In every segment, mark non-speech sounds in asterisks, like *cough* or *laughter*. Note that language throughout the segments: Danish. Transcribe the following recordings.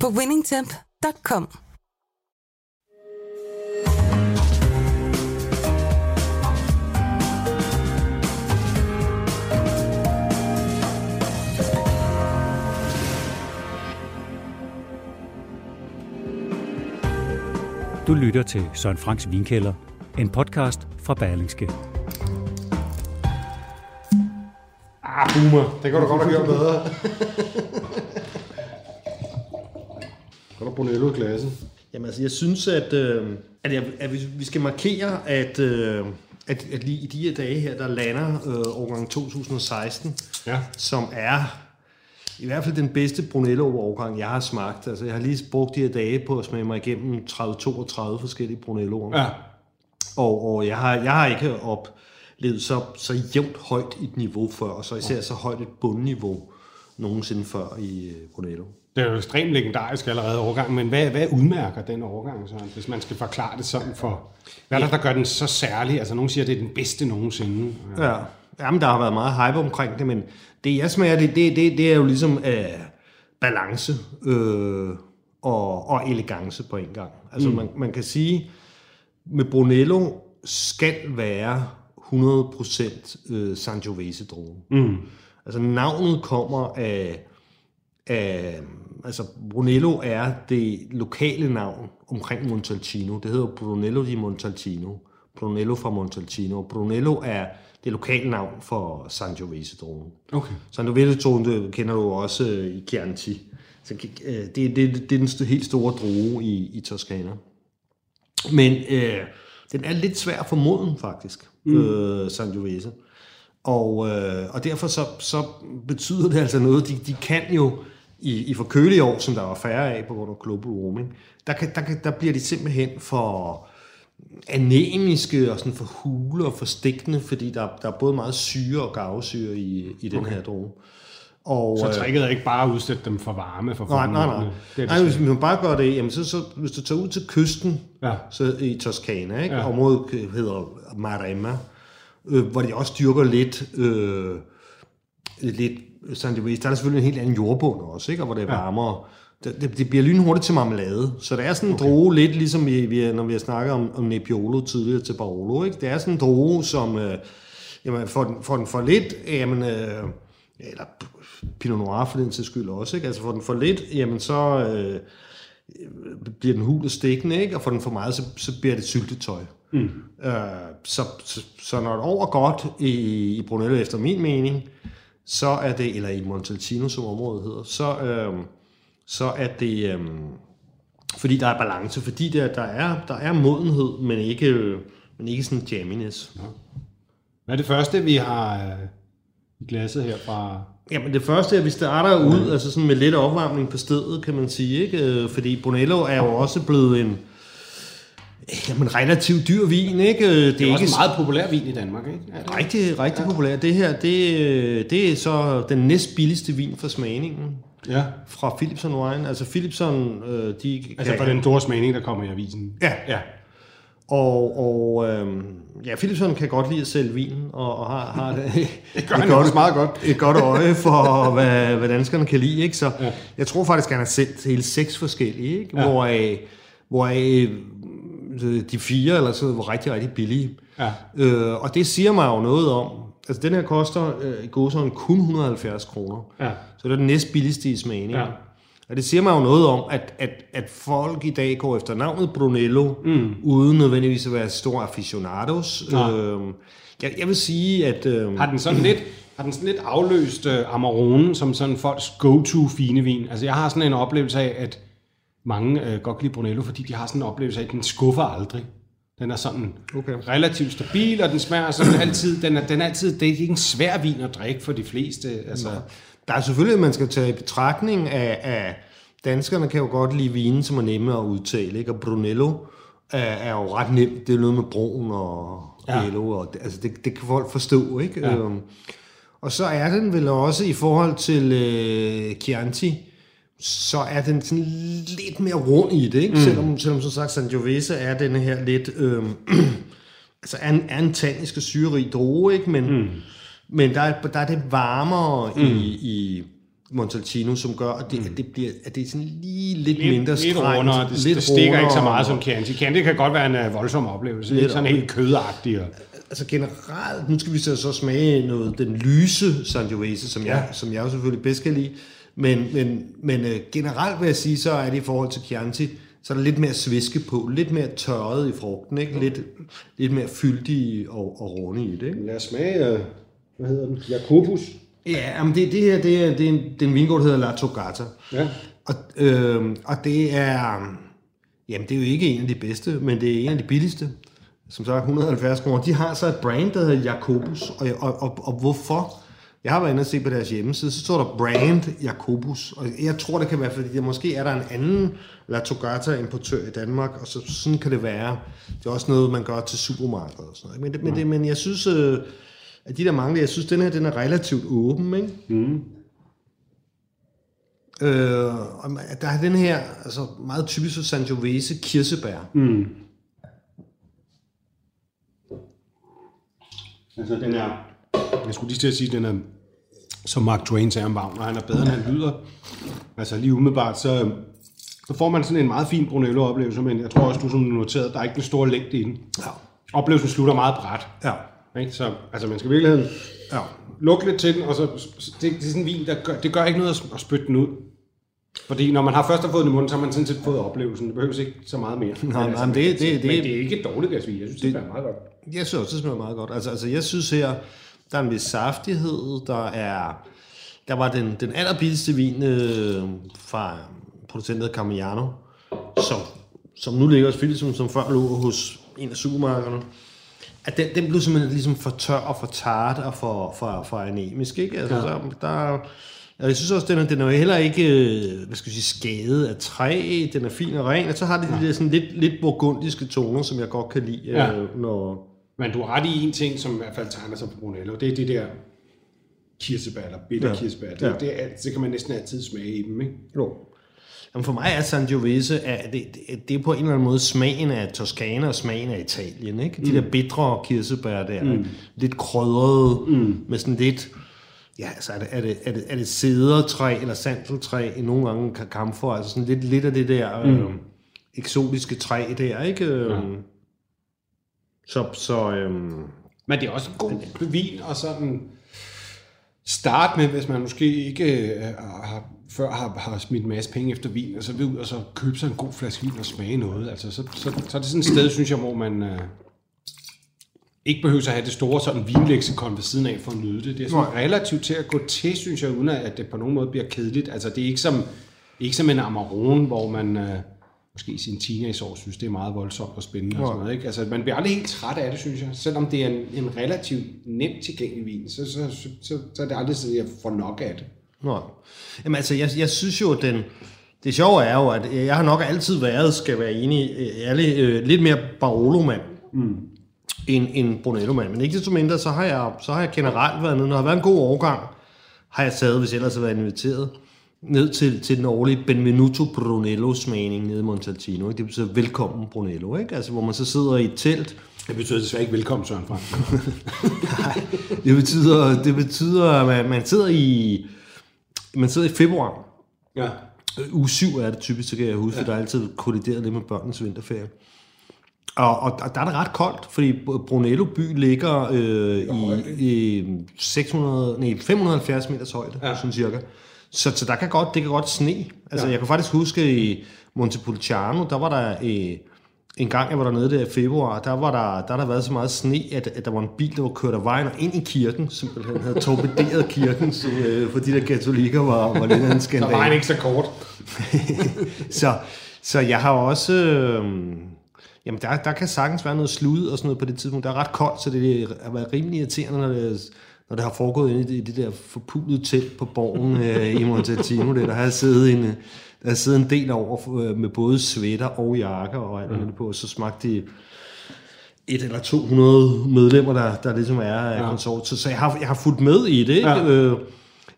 på winningtemp.com. Du lytter til Søren Franks Vinkælder, en podcast fra Berlingske. Ah, humor. Det kan du godt have gjort bedre. *laughs* Så er der Brunello i klassen. Jamen altså, jeg synes, at, øh, at, jeg, at vi, vi skal markere, at, øh, at, at lige i de her dage her, der lander øh, årgang 2016, Ja. som er i hvert fald den bedste Brunello-årgang, jeg har smagt. Altså, jeg har lige brugt de her dage på at smage mig igennem 30-32 forskellige Brunello'er. Ja. Og, og jeg, har, jeg har ikke oplevet så, så jævnt højt et niveau før, og så især så højt et bundniveau nogensinde før i øh, Brunello. Det er jo ekstremt legendarisk allerede overgang, men hvad, hvad udmærker den overgang, Søren, hvis man skal forklare det sådan for... Hvad er der, der gør den så særlig? Altså, nogen siger, at det er den bedste nogensinde. Ja. Jamen, der har været meget hype omkring det, men det jeg smager, det, det, det, det er jo ligesom øh, balance øh, og, og elegance på en gang. Altså, mm. man, man kan sige, med Brunello skal være 100% øh, Sangiovese drue. Mm. Altså, navnet kommer af, af altså Brunello er det lokale navn omkring Montalcino. Det hedder Brunello di Montalcino. Brunello fra Montalcino. Brunello er det lokale navn for Sangiovese-druen. Okay. Sangiovese-druen det kender du også øh, i Chianti. Så, øh, det, det, det er den helt store drue i, i Toskana. Men øh, den er lidt svær for moden, faktisk, mm. øh, Sangiovese. Og, øh, og derfor så, så betyder det altså noget. De, de kan jo i, i for kølige år, som der var færre af på grund af global warming, der, kan, der, kan, der bliver de simpelthen for anemiske og sådan for hule og for stikkende, fordi der, der er både meget syre og gavsyre i, i den okay. her droge. Og, Så øh, tricket er ikke bare at udsætte dem for varme for Nej, nej, nej. Det er nej hvis man bare gør det, jamen så, så, hvis du tager ud til kysten Ja. så i Toskana, ikke? Ja. Ja. området hedder Maremma, øh, hvor de også dyrker lidt, øh, lidt Sangiovese. Der er selvfølgelig en helt anden jordbund også, ikke? og hvor det er varmere. Det, det, det bliver lynhurtigt til marmelade. Så det er sådan en okay. droge, lidt ligesom vi, vi, når vi har snakket om, om Nebbiolo tidligere til Barolo. Ikke? Det er sådan en droge, som øh, jamen, får, den, får den for lidt, jamen, øh, eller Pinot Noir for den til skyld også, ikke? altså får den for lidt, jamen så øh, bliver den hul og stikkende, ikke? og får den for meget, så, så bliver det syltetøj. Mm. Øh, så, så, så når det over godt i, i Brunello, efter min mening, så er det, eller i Montalcino, som området hedder, så, øh, så er det, øh, fordi der er balance, fordi der, der, er, der er modenhed, men ikke, øh, men ikke sådan jamminess. Hvad er det første, vi har øh, i glasset her fra... Jamen det første er, at vi starter ud, altså sådan med lidt opvarmning på stedet, kan man sige, ikke? Øh, Fordi Brunello er jo også blevet en jamen, relativt dyr vin, ikke? Øh, Det er, Det er også ikke en meget populær vin i Danmark, ikke? Er det? rigtig, rigtig ja. populær. Det her, det, øh, det er så den næst billigste vin for smagningen Ja. fra Philipson Wine. Altså Philipson, øh, de Altså for den store smagning, der kommer i avisen. Ja. Ja. Og, og øhm, ja, Philipson kan godt lide at sælge vin, og, og har, har *laughs* det, det gør han jo også meget godt. et godt øje for, *laughs* hvad, hvad danskerne kan lide. Ikke? Så ja. jeg tror faktisk, han har sendt hele seks forskellige, ikke? Ja. Hvoraf, hvoraf øh, de fire eller så var rigtig, rigtig billige. Ja. Øh, og det siger mig jo noget om, altså den her koster øh, i godsøjne kun 170 kroner. Ja. Så det er den næst billigste i smagning. Ja. Og det siger mig jo noget om, at, at, at folk i dag går efter navnet Brunello, mm. uden nødvendigvis at være store aficionados. Nej. Øhm, jeg, jeg vil sige, at... Øhm, Har den sådan lidt, har den sådan lidt afløst uh, Amarone som sådan folks go-to fine vin? Altså jeg har sådan en oplevelse af, at mange uh, godt kan lide Brunello, fordi de har sådan en oplevelse af, at den skuffer aldrig. Den er sådan Okay. relativt stabil, og den smager sådan altid, den er, den er altid, det er ikke en svær vin at drikke for de fleste. Altså, Der er selvfølgelig, at man skal tage i betragtning af, af danskerne kan jo godt lide vinen, som er nemme at udtale, ikke? og Brunello er, er jo ret nemt. Det er noget med brun og Ja. ja. yellow, og det, altså det, det kan folk forstå, ikke? Ja. Øhm, og så er den vel også i forhold til øh, Chianti, så er den sådan lidt mere rund i det, ikke? Mm. Selvom, selvom som sagt Sangiovese er den her lidt, øh, *clears throat* altså er en, er en tannisk og syrerig droge, ikke? Men, mm. men der, er, der er det varmere mm. i, i Montalcino, som gør, at det, at det, bliver, at det er sådan lige lidt, Lidt, mindre lidt strengt. rundere. Det, det stikker ikke så rundere. meget som Chianti. Chianti kan godt være en uh, voldsom oplevelse. Lidt Lidt sådan helt kødagtig. Og, altså generelt, nu skal vi så, så smage noget, den lyse Sangiovese, som, jeg, Ja. som jeg jo selvfølgelig bedst kan lide. Men, men, men øh, generelt vil jeg sige, så er det i forhold til Chianti, så er der lidt mere sviske på, lidt mere tørret i frugten, ikke? Lidt, lidt mere fyldig og, og runde i det. Ikke? lad os smage, uh, hvad hedder den? Jacobus. Ja, men det, det her, det er, det er en, det er en vingård, der hedder La Togata. Ja. Og, øh, og det er, jamen det er jo ikke en af de bedste, men det er en af de billigste, som så er 170 kroner. De har så et brand, der hedder Jacobus, og, og, og, og hvorfor? Jeg har været inde og se på deres hjemmeside, så står der brand Jacobus, og jeg tror, det kan være, fordi der måske er der en anden La Togata importør i Danmark, og så sådan kan det være. Det er også noget, man gør til supermarkeder og sådan noget. Men, det, men, det, men jeg synes, øh, at de der mangler, jeg synes, den her, den er relativt åben, ikke? Øh, og der er den her, altså meget typisk for Sangiovese, kirsebær. Mm. Altså, den er... Jeg skulle lige til at sige, den er, som Mark Twain sagde om Wagner, han er bedre, end han lyder. Altså, lige umiddelbart, så, så får man sådan en meget fin Brunello-oplevelse, men jeg tror også, du som noteret, der er ikke den store længde i den. Ja. Oplevelsen slutter meget bræt. Ja. Ikke? Så altså, man skal virkelig Ja. lukke lidt til den, og så det, det er sådan en vin, der gør, det gør ikke noget at, spytte den ud. Fordi når man har først har fået den i munden, så har man sådan set fået oplevelsen. Det behøves ikke så meget mere. Nej, Men nej, men det- det- men det- det er ikke et dårligt glas vin. Jeg synes, det, det er meget godt. Jeg synes også, det smager meget godt. Altså, altså jeg synes her, der er en vis saftighed, der er... Der var den, den allerbilligste vin øh, fra producenten Carmignano, som, som nu ligger hos Philip, som, før lå hos en af supermarkederne. At den, den blev simpelthen ligesom for tør og for tart og for, for, for anemisk, ikke? Altså, ja. så, der, og jeg synes også, den er, den er jo heller ikke, øh, hvad skal jeg sige, skadet af træ, den er fin og ren, og så har det de der sådan lidt, lidt burgundiske toner, som jeg godt kan lide, Ja. øh, når, Men du har ret i en ting, som i hvert fald tegner sig på Brunello. Det er det der kirsebær, eller bitter ja. Kirsebær. Det, Ja. det, er, det kan man næsten altid smage i dem, ikke? Jo. Jamen for mig er Sangiovese, er, det, det, det er på en eller anden måde smagen af Toskana og smagen af Italien. Ikke? De mm. der bitre kirsebær der, mm. lidt krydrede, mm. med sådan lidt, ja, altså er det, er det, er det, er det cedertræ eller sandeltræ, i nogle gange kan kamfer, altså sådan lidt, lidt af det der mm. øh, eksotiske træ der, ikke? Øh, Ja. Så, så øhm, Men det er også en god vin, og sådan start med, hvis man måske ikke øh, har, før har, har smidt en masse penge efter vin, og så vil ud og så købe sig en god flaske vin og smage noget. Altså, så, så, så er det sådan et sted, synes jeg, hvor man øh, ikke behøver at have det store sådan vinleksikon ved siden af for at nyde det. Det er sådan Nej. relativt til at gå til, synes jeg, uden at det på nogen måde bliver kedeligt. Altså, det er ikke som, ikke som en Amarone, hvor man... Øh, måske i sin teenageår synes, det er meget voldsomt og spændende. Og sådan noget, ikke? Altså, man bliver aldrig helt træt af det, synes jeg. Selvom det er en, en relativt nemt tilgængelig vin, så, så, så, så, så er det aldrig sådan, at jeg får nok af det. Nej. Jamen altså, jeg, jeg synes jo, den... Det sjove er jo, at jeg har nok altid været, skal være enig, øh, ærlig, øh, lidt mere Barolo-mand mm. end, end Brunello-mand. Men ikke desto mindre, så har jeg, så har jeg generelt været nede. Når der har været en god overgang, har jeg taget, hvis jeg ellers har været inviteret, ned til, til den årlige Benvenuto Brunello-smagning nede i Montalcino. Ikke? Det betyder velkommen Brunello, ikke? Altså, hvor man så sidder i et telt, Det betyder desværre ikke velkommen, Søren Frank. *laughs* det betyder, det betyder at man, man sidder i man sidder i februar. ja. Øh, Uge 7 er det typisk, så kan jeg huske, ja. der er altid kollideret lidt med børnenes vinterferie. Og, og, der er det ret koldt, fordi Brunello by ligger øh, i, i 600, nej, 570 meters højde. Ja. sådan cirka. Så, så der kan godt, det kan godt sne. Altså, ja. Jeg kan faktisk huske i Montepulciano, der var der øh, en gang, jeg var dernede der i februar, der var der, der, har der været så meget sne, at, at der var en bil, der var kørt af vejen og ind i kirken, simpelthen havde torpederet *laughs* kirken, så, øh, for de der katolikker var, var lidt en Så skandal. var han ikke så kort. *laughs* så, så jeg har også... Øh, jamen, der, der kan sagtens være noget slud og sådan noget på det tidspunkt. Der er ret koldt, så det har været rimelig irriterende, når det, når det har foregået inde i det, det der forpulede telt på borgen øh, i Montalcino. Der, der har siddet en, der havde siddet en del over øh, med både sweater og jakker og alt muligt på, og så smagte de et eller 200 medlemmer, der, der ligesom er af ja. konsortiet. Så jeg har, jeg har fulgt med i det. Ikke? Ja. Øh,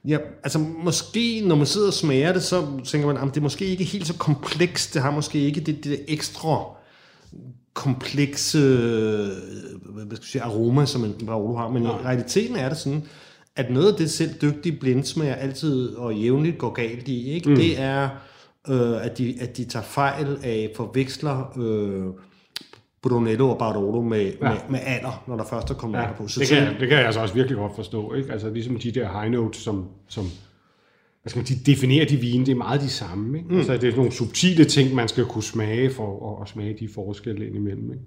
ja, altså måske, når man sidder og smager det, så tænker man, at det er måske ikke helt så komplekst. Det har måske ikke det, det der ekstra komplekse øh, hvad skal sige, aroma, som en Barolo har. Men i realiteten er det sådan, at noget af det selv dygtige blindsmager altid og jævnligt går galt i, ikke? Mm. det er, øh, at, de, at de tager fejl af, forveksler øh, Brunello og Barolo med, ja. med, med alder, når der først er kommet ja. alder på. Så det, kan, det kan jeg altså også virkelig godt forstå. Ikke? Altså ligesom de der high notes, som, som hvad skal man sige, definerer de vine, det er meget de samme. Ikke? Mm. Altså, det er nogle subtile ting, man skal kunne smage for at, at smage de forskelle indimellem. Ikke?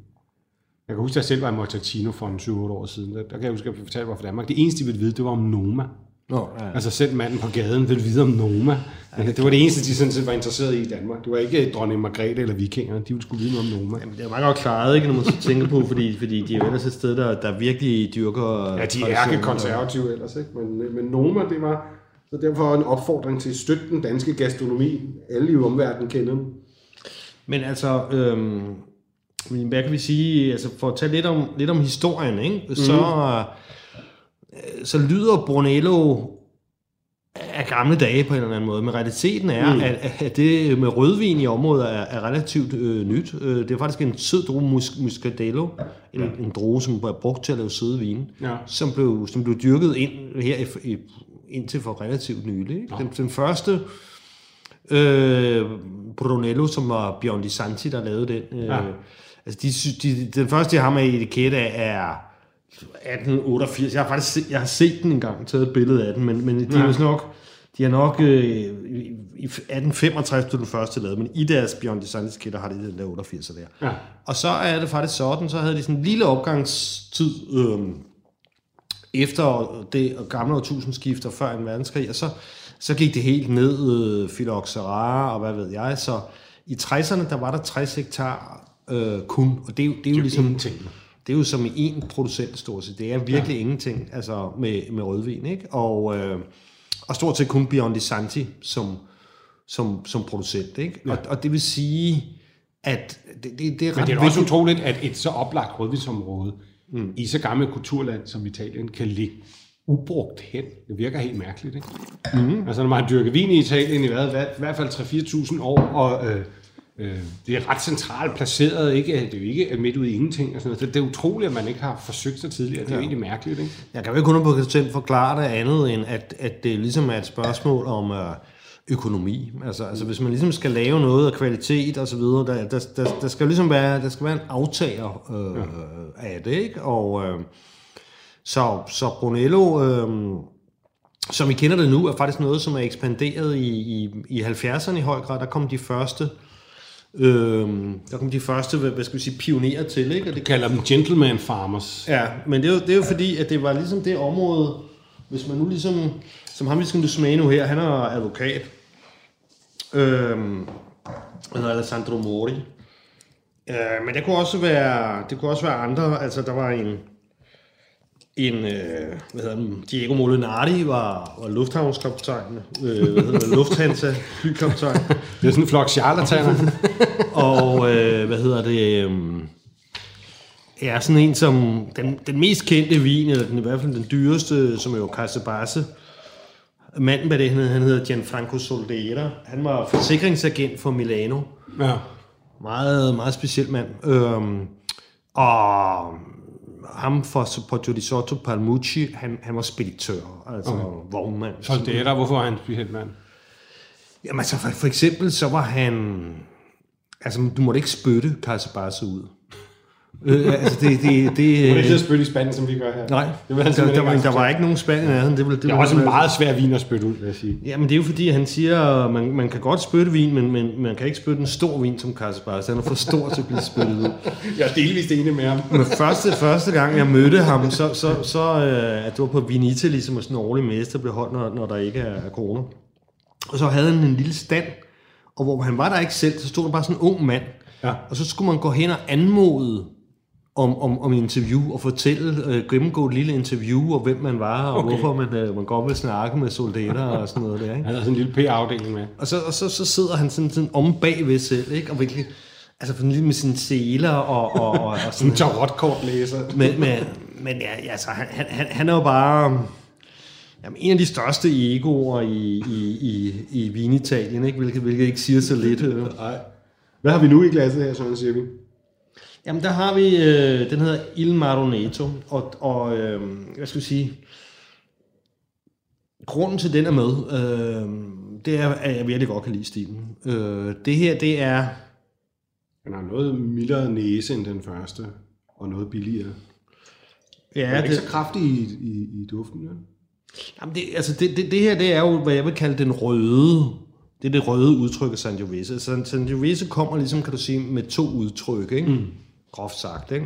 Jeg kan huske, at jeg selv var i Montalcino for en 7-8 år siden. Der, der kan jeg huske, at jeg fortalte fra Danmark. Det eneste, de ville vide, det var om Noma. Nå, ja. Altså selv manden på gaden ville vide om Noma. Ja, det var det eneste, de sådan set var interesseret i i Danmark. Det var ikke dronning Margrethe eller vikingerne. De ville skulle vide noget om Noma. Jamen, det er meget godt klaret, ikke, når man så tænker på, fordi, fordi de er jo ellers et sted, der, der virkelig dyrker Ja, de er konservative ellers, ikke? Men, men Noma, det var så derfor en opfordring til at støtte den danske gastronomi. Alle i omverdenen kender den. Men altså, øhm, hvad kan vi sige, altså for at tale lidt om, lidt om historien, ikke? Så, øh, så lyder Brunello af gamle dage på en eller anden måde, men realiteten er, mm. at, at det med rødvin i området er, er relativt øh, nyt. Øh, Det er faktisk en sød druge, mus, muscatello, en, en druge, som er brugt til at lave søde vine, Ja. som, blev, som blev dyrket ind her i, i, indtil for relativt nylig. Ikke? Den, den første øh, Brunello, som var Bjørn Di Santi, der lavede den. Øh, Ja. Altså, de, de, den første, jeg har med i etikette, er 1888. Jeg har faktisk se, jeg har set den engang, taget et billede af den, men, men de Ja. er nok, de er nok øh, i, i 1865 blev den første lavet, men i deres Di Santis kætter har de den der 88'er der. Ja. Og så er det faktisk sådan, så havde de sådan en lille opgangstid øh, efter det gamle årtusindskifter før en verdenskrig, og så, så gik det helt ned, øh, phylloxera og hvad ved jeg, så i 60'erne, der var der 60 hektar øh, kun, og det er jo, det er jo ligesom... ingenting. Det er jo som én producent stort set. Det er virkelig ja. ingenting altså med, med rødvin. Ikke? Og, øh, og stort set kun Beyond Santi som, som, som producent. Ikke? Ja. Og, og det vil sige, at det, det, det er Men ret det er også utroligt, at et så oplagt rødvinsområde mm. i så gammelt kulturland som Italien kan ligge ubrugt hen. Det virker helt mærkeligt, ikke? Mm. Altså, når man har dyrket vin i Italien i hvad, i hvert fald 3-4.000 år, og øh, øh, det er ret centralt placeret, ikke? Det er jo ikke midt ude i ingenting. Og sådan noget. Det, det er utroligt, at man ikke har forsøgt sig tidligere. Det er jo egentlig mærkeligt, ikke? Jeg kan jo ikke 100% forklare det andet, end at, at det ligesom er et spørgsmål om øh, økonomi. Altså, altså hvis man ligesom skal lave noget af kvalitet og så videre, der, der, der, der skal ligesom være, der skal være en aftager øh, ja. af det, ikke? Og øh, så, så Brunello, øh, som vi kender det nu, er faktisk noget, som er ekspanderet i, i, i 70'erne i høj grad. Der kom de første Øh, der kom de første, hvad hvad skal vi sige, pionerer til, ikke? Og det kalder dem gentleman farmers. Ja, men det er, jo, det er jo fordi, at det var ligesom det område, hvis man nu ligesom, som ham vi skal nu smage nu her, han er advokat. Øhm, han hedder Alessandro Mori. Øh, men det kunne også være, det kunne også være andre, altså der var en, en øh, hvad hedder den, Diego Molinari var, var lufthavnskaptajn, øh, hvad hedder det, *laughs* Lufthansa flykaptajn. Det er sådan en flok charlataner. *laughs* Og øh, hvad hedder det? Øh, er sådan en som den, den mest kendte vin, eller den, i hvert fald den dyreste, som er jo Casabasse. Manden bag det, han hedder, Gianfranco Soldera. Han var forsikringsagent for Milano. ja. Meget, meget speciel mand. Øhm, og ham for di Sotto Palmucci, han, han var speditør, altså okay. vognmand. Er der, hvorfor er han speciel mand? Jamen altså, for, for eksempel så var han... Altså, du måtte ikke spytte Casabasse ud. øh, altså, det... det, det Det er ikke spytte i spanden, som vi gør her. nej, det han der, var, ikke der var ikke nogen spand i nærheden. Det, det, Det ville- også en meget svær vin at spytte ud, vil jeg sige. Jamen, det er jo fordi, han siger, at man, man kan godt spytte vin, men, men man kan ikke spytte en stor vin som Casabasse. Han er for stor til at blive spyttet ud. *laughs* Jeg er delvist enig med ham. Men første, første gang, jeg mødte ham, så, så, så øh, at det var på Vinitali, som er sådan en årlig messe, der bliver holdt, når, når der ikke er, er corona. Og så havde han en lille stand, og hvor han var der ikke selv, så stod der bare sådan en ung mand. Ja. Og så skulle man gå hen og anmode om, om, om interview og fortælle, øh, gennemgå et lille interview, og hvem man var, og Okay. hvorfor man, øh, man godt vil snakke med soldater og sådan noget der. Ikke? Han havde sådan en lille P-afdeling med. Og, så, og så, så sidder han sådan, sådan om bagved selv, ikke? og virkelig, altså sådan lidt med sine seler og, og, og, og *laughs* sådan en tarotkortlæser. men, men, men ja, altså, han, han- han, er jo bare jamen, en af de største egoer i, i, i, i Vinitalien, ikke? Hvilket, hvilket ikke siger så lidt. øh. Nej. Hvad har vi nu i glasset her, Søren, vi? Jamen, der har vi, øh, den hedder Il Maroneto, og, og øh, hvad skal jeg sige, grunden til den er med, øh, det er, at jeg virkelig godt kan lide stilen. Øh, det her, det er, Den har noget mildere næse end den første, og noget billigere. ja, Ja, er ikke det, så kraftig i, i, i duften, ja? Jamen det, altså det, det, det her, det er jo, hvad jeg vil kalde den røde. Det er det røde udtryk af Sangiovese. San, Sangiovese kommer ligesom, kan du sige, med to udtryk, ikke? Mm. Groft sagt, ikke?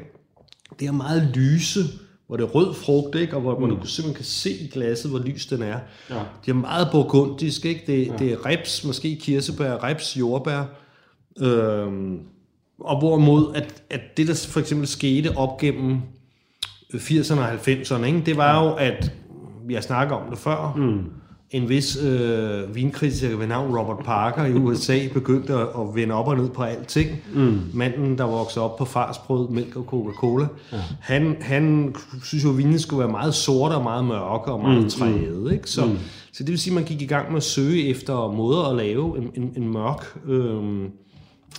Det er meget lyse, hvor det er rød frugt, ikke? Og hvor, mm. hvor du simpelthen kan se i glasset, hvor lys den er. Ja. Det er meget burgundisk, ikke? Det, ja. det er reps, måske kirsebær, reps, jordbær. Øhm, og hvorimod, at, at det, der for eksempel skete op gennem 80'erne og 90'erne, ikke? det var jo, at vi har snakket om det før, mm. En vis øh, vinkritiker ved navn Robert Parker i USA begyndte at, at vende op og ned på alting. Mm. Manden, der voksede op på farsbrød, mælk og Coca-Cola. Ja. Han, han synes jo, at vinen skulle være meget sorte og meget mørke og meget mm. træede. Ikke? Så, mm. så det vil sige, at man gik i gang med at søge efter måder at lave en, en, en mørk... Øh,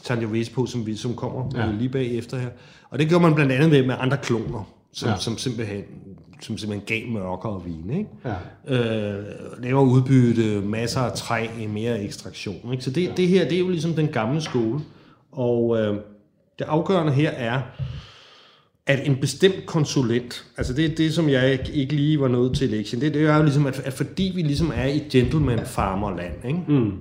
Sangiovese på, som, vi, som kommer ja. lige bagefter her. Og det gjorde man blandt andet med, med andre kloner, som, Ja. som, simpelthen, som simpelthen gav mørkere vin. Ikke? Ja. Øh, lavere udbytte, masser af træ, mere ekstraktion. Ikke? Så det, ja. det her, det er jo ligesom den gamle skole. Og øh, det afgørende her er, at en bestemt konsulent, altså det er det, som jeg ikke, lige var nået til lektion, det, det er jo ligesom, at, at fordi vi ligesom er i gentleman farmerland, ikke? Mm.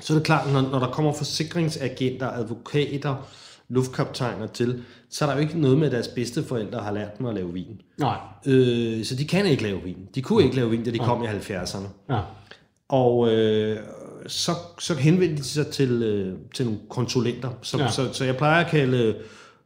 så er det klart, når, når der kommer forsikringsagenter, advokater, luftkaptajner til, så er der jo ikke noget med, at deres bedsteforældre har lært dem at lave vin. Nej. Øh, så de kan ikke lave vin. De kunne ikke lave vin, da de kom i 70'erne. Ja. Og øh, så, så henvendte de sig til, øh, til nogle konsulenter. Så, Ja. ja. så, så jeg plejer at kalde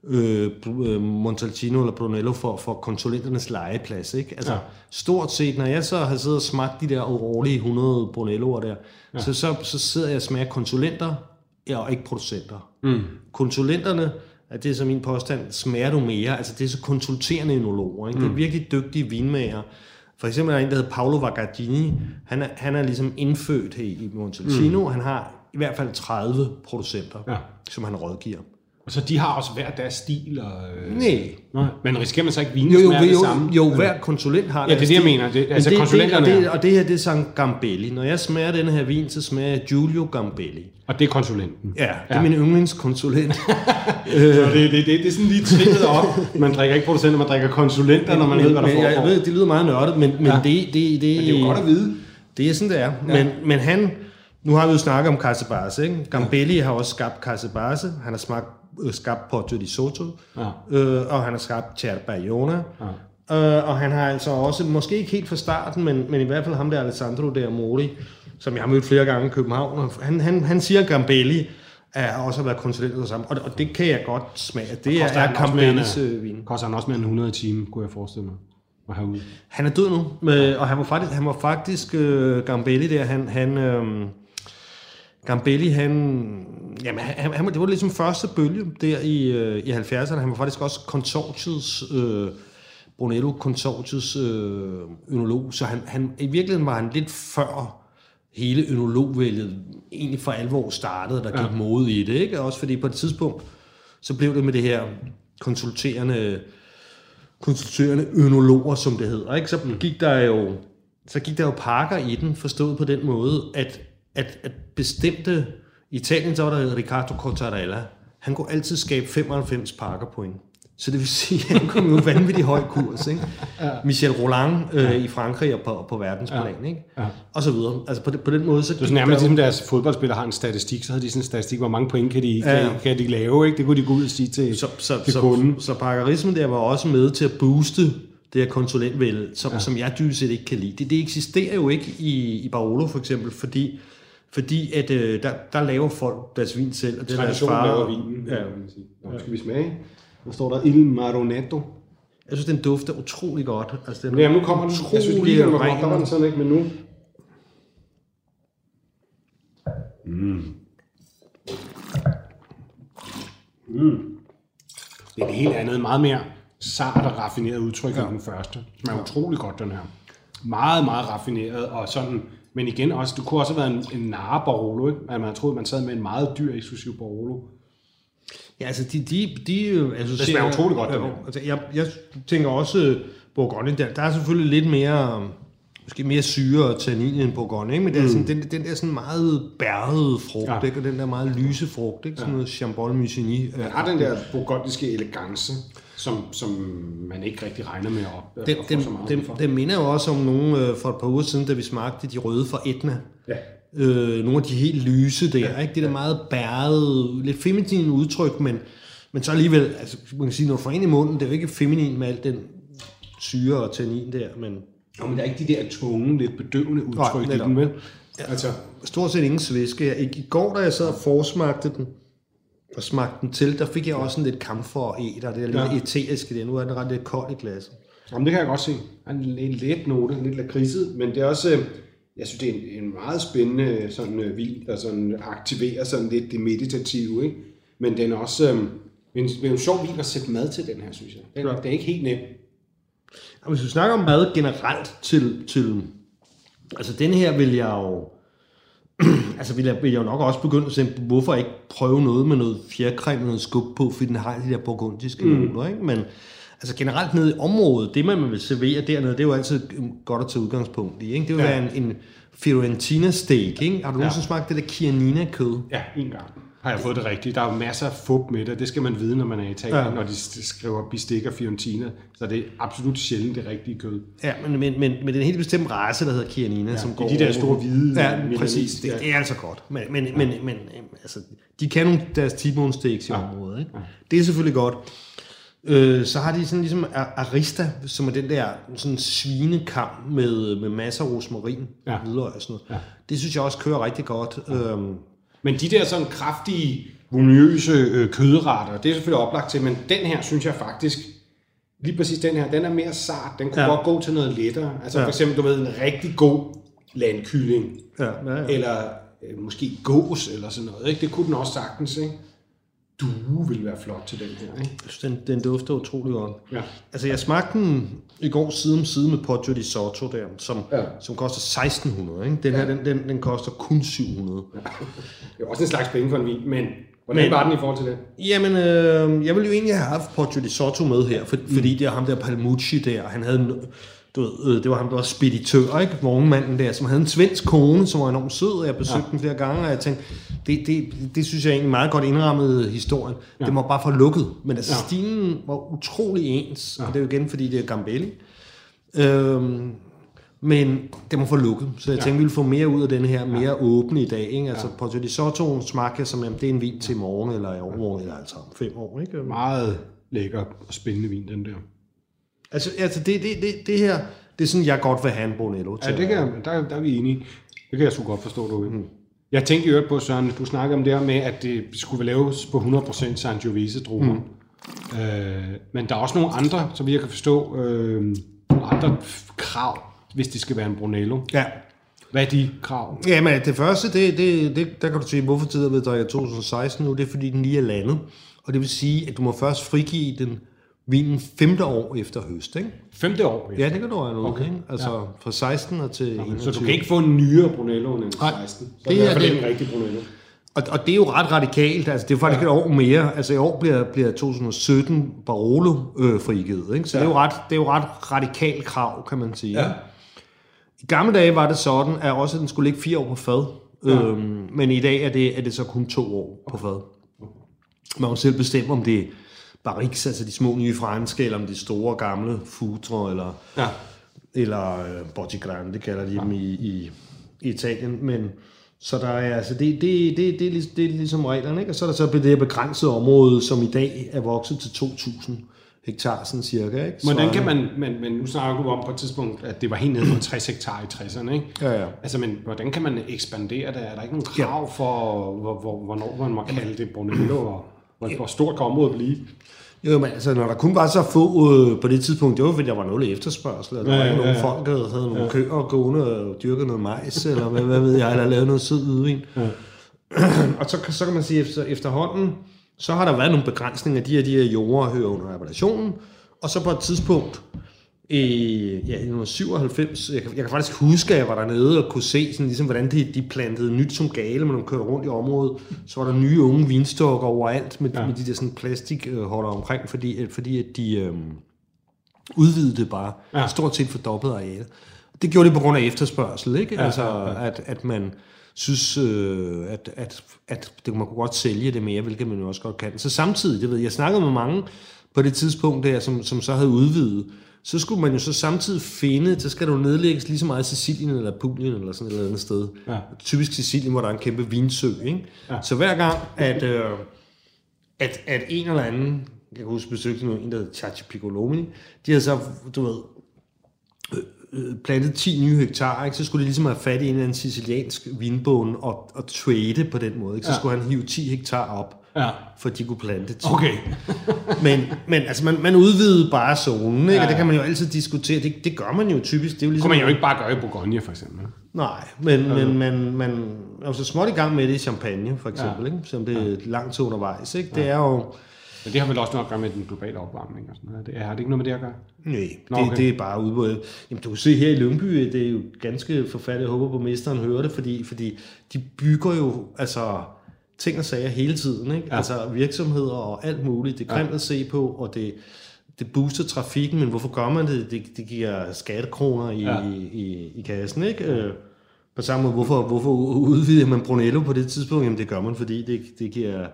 øh, øh, Montalcino eller Brunello for, for konsulenternes legeplads. Ikke? Altså, Ja. ja. Stort set, når jeg så har siddet og smagt de der årlige 100 Brunelloer der, ja. så, så, så sidder jeg og smager konsulenter, ja, og ikke producenter. Mm. Konsulenterne, at det er så min påstand, smager du mere. Altså det er så konsulterende enologer. Ikke? Mm. Det er virkelig dygtige vinmager. For eksempel er der en, der hedder Paolo Vagardini. Han er, han er ligesom indfødt her i Montalcino. Mm. Han har i hvert fald 30 producenter, Ja. som han rådgiver. Og så de har også hver deres stil. Og, øh, Nej. nej. Men risikerer man så ikke vinen Jo, jo, smager det jo, samme? jo, hver konsulent har Ja, det er det, jeg mener. Det- altså konsulenterne det, og, det, og det her, det er San Gambelli. Når jeg smager den her vin, så smager jeg Giulio Gambelli. Og det er konsulenten. Ja, det er ja. min yndlingskonsulent. *laughs* Så det, det, det, det er sådan lige trinnet op. Man drikker ikke producenter, man drikker konsulenter, når man ved, hvad der foregår. jeg, ved, det lyder meget nørdet, men, men Ja. det, det, det, Men det er jo godt at vide. Det er sådan, det er. Ja. Men, men han, nu har vi jo snakket om Casabase, ikke? Gambelli har også skabt Casabase, han har smagt, øh, skabt Porto di Soto, Ja. øh, og han har skabt Cerbayona. Ja. Øh, og han har altså også, måske ikke helt fra starten, men, men i hvert fald ham der Alessandro de Amori, som jeg har mødt flere gange i København, og han, han, han siger, at Gambelli er også har været konsulent og sammen, og, og det kan jeg godt smage. Det er, er Gambellis øh, vin. Koster han også mere end 100 i timen, kunne jeg forestille mig. Have ud. Han er død nu, og han var faktisk, han var faktisk øh, Gambelli der, han, han øh, Gambelli, han, jamen, han, han, det var ligesom første bølge der i, øh, i 70'erne, han var faktisk også konsortiets, øh, Brunello konsortiets øh, ønolog, så han, han, i virkeligheden var han lidt før hele ønologvælget egentlig for alvor startede, der gik ja. mode i det, ikke? Også fordi på et tidspunkt, så blev det med det her konsulterende konsulterende ønologer, som det hedder. Ikke? Så gik der jo så gik der jo pakker i den, forstået på den måde, at, at, at bestemte... I Italien, så var der Riccardo Cottarella. Han kunne altid skabe 95 pakker point. Så det vil sige, at han kom jo vanvittigt høj kurs. Ikke? Ja. Michel Roland øh, i Frankrig og på, på verdensplan. Ja. Ikke? Ja. Og så videre. Altså på, den- på den måde, så Det er sådan nærmest ligesom deres fodboldspillere har en statistik, så havde de sådan en statistik, hvor mange point kan de, ja. Kan, kan de lave, ikke? Det kunne de gå ud og sige til, så, så, til så, kunden. så pakkerismen der var også med til at booste det her konsulentvælde, som, ja. som jeg dybest set ikke kan lide. Det, det eksisterer jo ikke i, i Barolo for eksempel, fordi, fordi at, øh, der, der laver folk deres vin selv, og det er deres far. laver vinen, Ja. ja. Nå, skal vi smage? Der står der Il Maronetto. Jeg synes, den dufter utrolig godt. Altså, den Ja, nu kommer den. Jeg synes lige, den var godt. Der var den sådan ikke, men nu... Mm. Mm. Det er det helt andet, meget mere sart og raffineret udtryk ja. end den første. Det smager utrolig godt, den her. Meget, meget raffineret, og sådan, men igen også, det kunne også have været en, en narre Barolo, ikke? At man troede, man sad med en meget dyr eksklusiv Barolo. Ja, altså de, de, de øh, associerer... smager utroligt godt, Ja, det altså, jeg, jeg tænker også, øh, Bourgogne, der, der er selvfølgelig lidt mere, øh, måske mere syre og tannin end Bourgogne, ikke? men det er sådan, den, den der sådan meget bærede frugt, Ja. ja. ikke? og den der meget lyse frugt, ikke? sådan noget Chambol Musigny. Den har den der burgundiske elegance, som, som man ikke rigtig regner med at op, Den, at få den, så meget den, den minder jo også om nogle øh, for et par uger siden, da vi smagte de røde fra Etna. Ja. Øh, nogle af de helt lyse der, ja, ikke? Det der meget bærede, lidt feminine udtryk, men, men så alligevel, altså man kan sige, når du får ind i munden, det er jo ikke feminin med alt den syre og tannin der, men Jo, men der er ikke de der tunge, lidt bedøvende udtryk i netop. den, vel? Ja. Altså, stort set ingen svæske. I, I går, da jeg sad og forsmagte den, og smagte den til, der fik jeg også en lidt kamfer og æder, det er lidt Ja. ja. eteriske der. Nu er den ret lidt kold i glasset. jamen, det kan jeg godt se. En, en let note, lidt lakridset, men det er også, øh, jeg synes, det er en, en meget spændende sådan, øh, vin, der sådan aktiverer sådan lidt det meditative, ikke? Men den er også øh, en, en sjov vin at sætte mad til, den her, synes jeg. Den, Ja. Det er ikke helt nem. Og hvis vi snakker om mad generelt til, til altså den her vil jeg jo, *clears throat* altså vil jeg, vil jeg jo nok også begynde at se, hvorfor ikke prøve noget med noget fjerkræm og noget skub på, fordi den har de der burgundiske mm. noter, ikke? Men altså generelt nede i området, det man vil servere dernede, det er jo altid godt at tage udgangspunkt i, ikke? Det vil Ja. ja. være en, en Fiorentina steak, ikke? Har du nogensinde smagt det der Chianina kød? Ja, en gang har jeg fået det rigtigt. Der er jo masser af fup med det. Det skal man vide, når man er i Italien, ja. Ja. når de skriver bestik og Fiorentina. Så det er absolut sjældent det rigtige kød. Ja, men, men, men, men det er en helt bestemt race, der hedder Chianina, ja, som går de der store hvide Ja, milanese, præcis. Det, ja. det er altså godt. Men, men, men, men øhm, altså, de kan nogle deres T-bone steaks i Ja. området. Ikke? Det er selvfølgelig godt. Øh, så har de sådan ligesom ar- arista, som er den der sådan svinekam med, med masser af rosmarin, Ja. ja. hvidløg og sådan noget. Ja. Ja. Det synes jeg også kører rigtig godt. Øhm, Men de der sådan kraftige, voluminøse øh, kødretter, det er selvfølgelig oplagt til, men den her synes jeg faktisk, lige præcis den her, den er mere sart. Den kunne ja. Ja. godt gå til noget lettere. Altså ja. Ja. for eksempel, du ved, en rigtig god landkylling, ja, ja, ja. eller øh, måske gås eller sådan noget. Ikke? Det kunne den også sagtens, ikke? Due ville være flot til den her, ikke? Den, den dufter utrolig godt. Ja. Altså, jeg smagte den i går side om side med Poggio di Sotto der, som, Ja. ja. som koster 1600. Ikke? Den her, den, den, den koster kun 700. Ja. Det er også en slags penge for en vin, men hvordan Men- var den i forhold til det? Jamen, øh, jeg ville jo egentlig have haft Poggio di Sotto med her, for, mm. fordi det er ham der Palmucci der, han havde, en- du ved, øh, det var ham, der var speditør, ikke? Vognmanden der, som havde en svensk kone, som var enormt sød, og jeg besøgte ja. den flere gange, og jeg tænkte, det, det, det synes jeg egentlig meget godt indrammet historien. Ja. Det må bare få lukket. Men altså, Ja. stilen var utrolig ens, ja. og det er jo igen, fordi det er Gambelli. Øhm, men det må få lukket, så jeg ja. tænkte, vi ville få mere ud af den her, mere ja. åbne i dag. Ikke? Altså, ja. Poggio di Sotto smagte jeg som, jamen, det er en vin til i morgen, eller i overmorgen, eller altså om fem år. Ikke? Meget lækker og spændende vin, den der. Altså, altså det, det, det, det her, det er sådan, jeg godt vil have en Brunello til. Ja, det kan, jeg- der, der er vi enige. Det kan jeg sgu godt forstå, du. Mm. Jeg tænkte i øvrigt på, Søren, du snakkede om det her med, at det skulle laves på 100% Sangiovese-druer. Mm. Øh, men der er også nogle andre, som jeg kan forstå, øh, andre krav, hvis det skal være en Brunello. Ja. Hvad er de krav? Jamen, det første, det, det, det, der kan du sige, hvorfor tider ved drikker 2016 nu, det er fordi, den lige er landet. Og det vil sige, at du må først frigive den vinen femte år efter høst, ikke? Femte år. Ja, det kan du have noget, Okay. okay. ikke? Altså, ja. fra 16 og til 21. Så du kan ikke få en nyere Brunello end en Nej, 16. Så det det er er det. ikke en rigtig Brunello. Og, og det er jo ret radikalt, altså det er faktisk ja. et år mere, altså i år bliver, bliver 2017 Barolo øh, frigivet, ikke? så ja. det, er jo ret, det er jo ret radikalt krav, kan man sige. Ja. I gamle dage var det sådan, at også den skulle ligge fire år på fad, ja. øhm, men i dag er det, er det så kun to år på fad. Man må selv bestemme, om det er barriques, altså de små nye franske, eller om det er store gamle futre, eller, Ja. eller øh, Botti Grande, kalder de dem i, i, i Italien. Men, så der er, altså, det, det, det, det, er, det er ligesom reglerne, ikke? Og så er der så det her begrænsede område, som i dag er vokset til 2.000 hektar, sådan cirka, ikke? Hvordan Så- kan man, men, men nu snakker du om på et tidspunkt, at det var helt nede på 60 hektar i 60'erne, ikke? Ja, ja. Altså, men hvordan kan man ekspandere det? Er der ikke nogen krav for, hvor, hvor, hvornår man må kalde det Brunello, og hvor, hvor stort kan området blive? Jo, men altså, når der kun var så få øh, på det tidspunkt, det var fordi, der var nul efterspørgsel, eller der Ja, var ikke ja, nogen ja. folk, der havde nogle køer gående og dyrket noget majs, eller hvad, hvad ved jeg, eller lavet noget sød hvidvin. Ja. *clears throat* og så, kan- så kan man sige, efter, efterhånden, så har der været nogle begrænsninger, de her, de her jorder hører under appellationen, og så på et tidspunkt, i ja, i 1997, jeg kan, jeg kan faktisk huske, at jeg var dernede og kunne se, sådan, ligesom, hvordan de, de plantede nyt som gale, når de kørte rundt i området. Så var der nye unge vinstokker overalt med, Ja. med de der sådan plastikholder omkring, fordi, at- fordi at de øhm, udvidede det bare. Ja. Stort set fordoblet arealet. Det gjorde det på grund af efterspørgsel, ikke? Ja, altså, ja, ja. At, at man synes, øh, at, at, at det, man kunne godt sælge det mere, hvilket man jo også godt kan. Så samtidig, det ved jeg, jeg snakkede med mange på det tidspunkt der, som, som så havde udvidet, så skulle man jo så samtidig finde, så skal du nedlægges lige så meget i Sicilien eller Apulien eller sådan et eller andet sted. Ja. Typisk Sicilien, hvor der er en kæmpe vinsø. Ikke? Ja. Så hver gang, at, øh, at, at en eller anden, jeg kan huske besøgte noget, en der hedder Chachi Piccolomini, de havde så, du ved, øh, plantet 10 nye hektar, ikke? så skulle de ligesom have fat i en eller anden siciliansk vinbånd og, og trade på den måde. Ikke? Så ja. skulle han hive 10 hektar op, Ja. for de kunne plante 10. Okay. *laughs* Men, men altså, man, man udvidede bare zonen, ikke? Ja, Ja, og det ja. kan man jo altid diskutere. Det, det gør man jo typisk. Det er jo ligesom, kunne man jo ikke bare gøre i Bourgogne, for eksempel. Nej, men, men man, man er jo så småt i gang med det i Champagne, for eksempel, Ja. ja. ikke? som det er langt til undervejs. Ikke? Det er jo... Men det har vel også noget at gøre med den globale opvarmning og sådan noget. Det, har det ikke noget med det at gøre? Nej, Nå, det, okay. det er bare ude. Jamen, du kan se her i Lyngby, det er jo ganske forfærdeligt. Jeg håber, på mesteren hører det, fordi, fordi de bygger jo altså ting og sager hele tiden. Ikke? Ja. Ja. Altså virksomheder og alt muligt. Det er grimt Ja. at se på, og det, det booster trafikken, men hvorfor gør man det? Det, det giver skattekroner i, Ja. ja. i, i, i kassen, ikke? Øh, På samme måde, hvorfor, hvorfor udvider man Brunello på det tidspunkt? Jamen det gør man, fordi det, det giver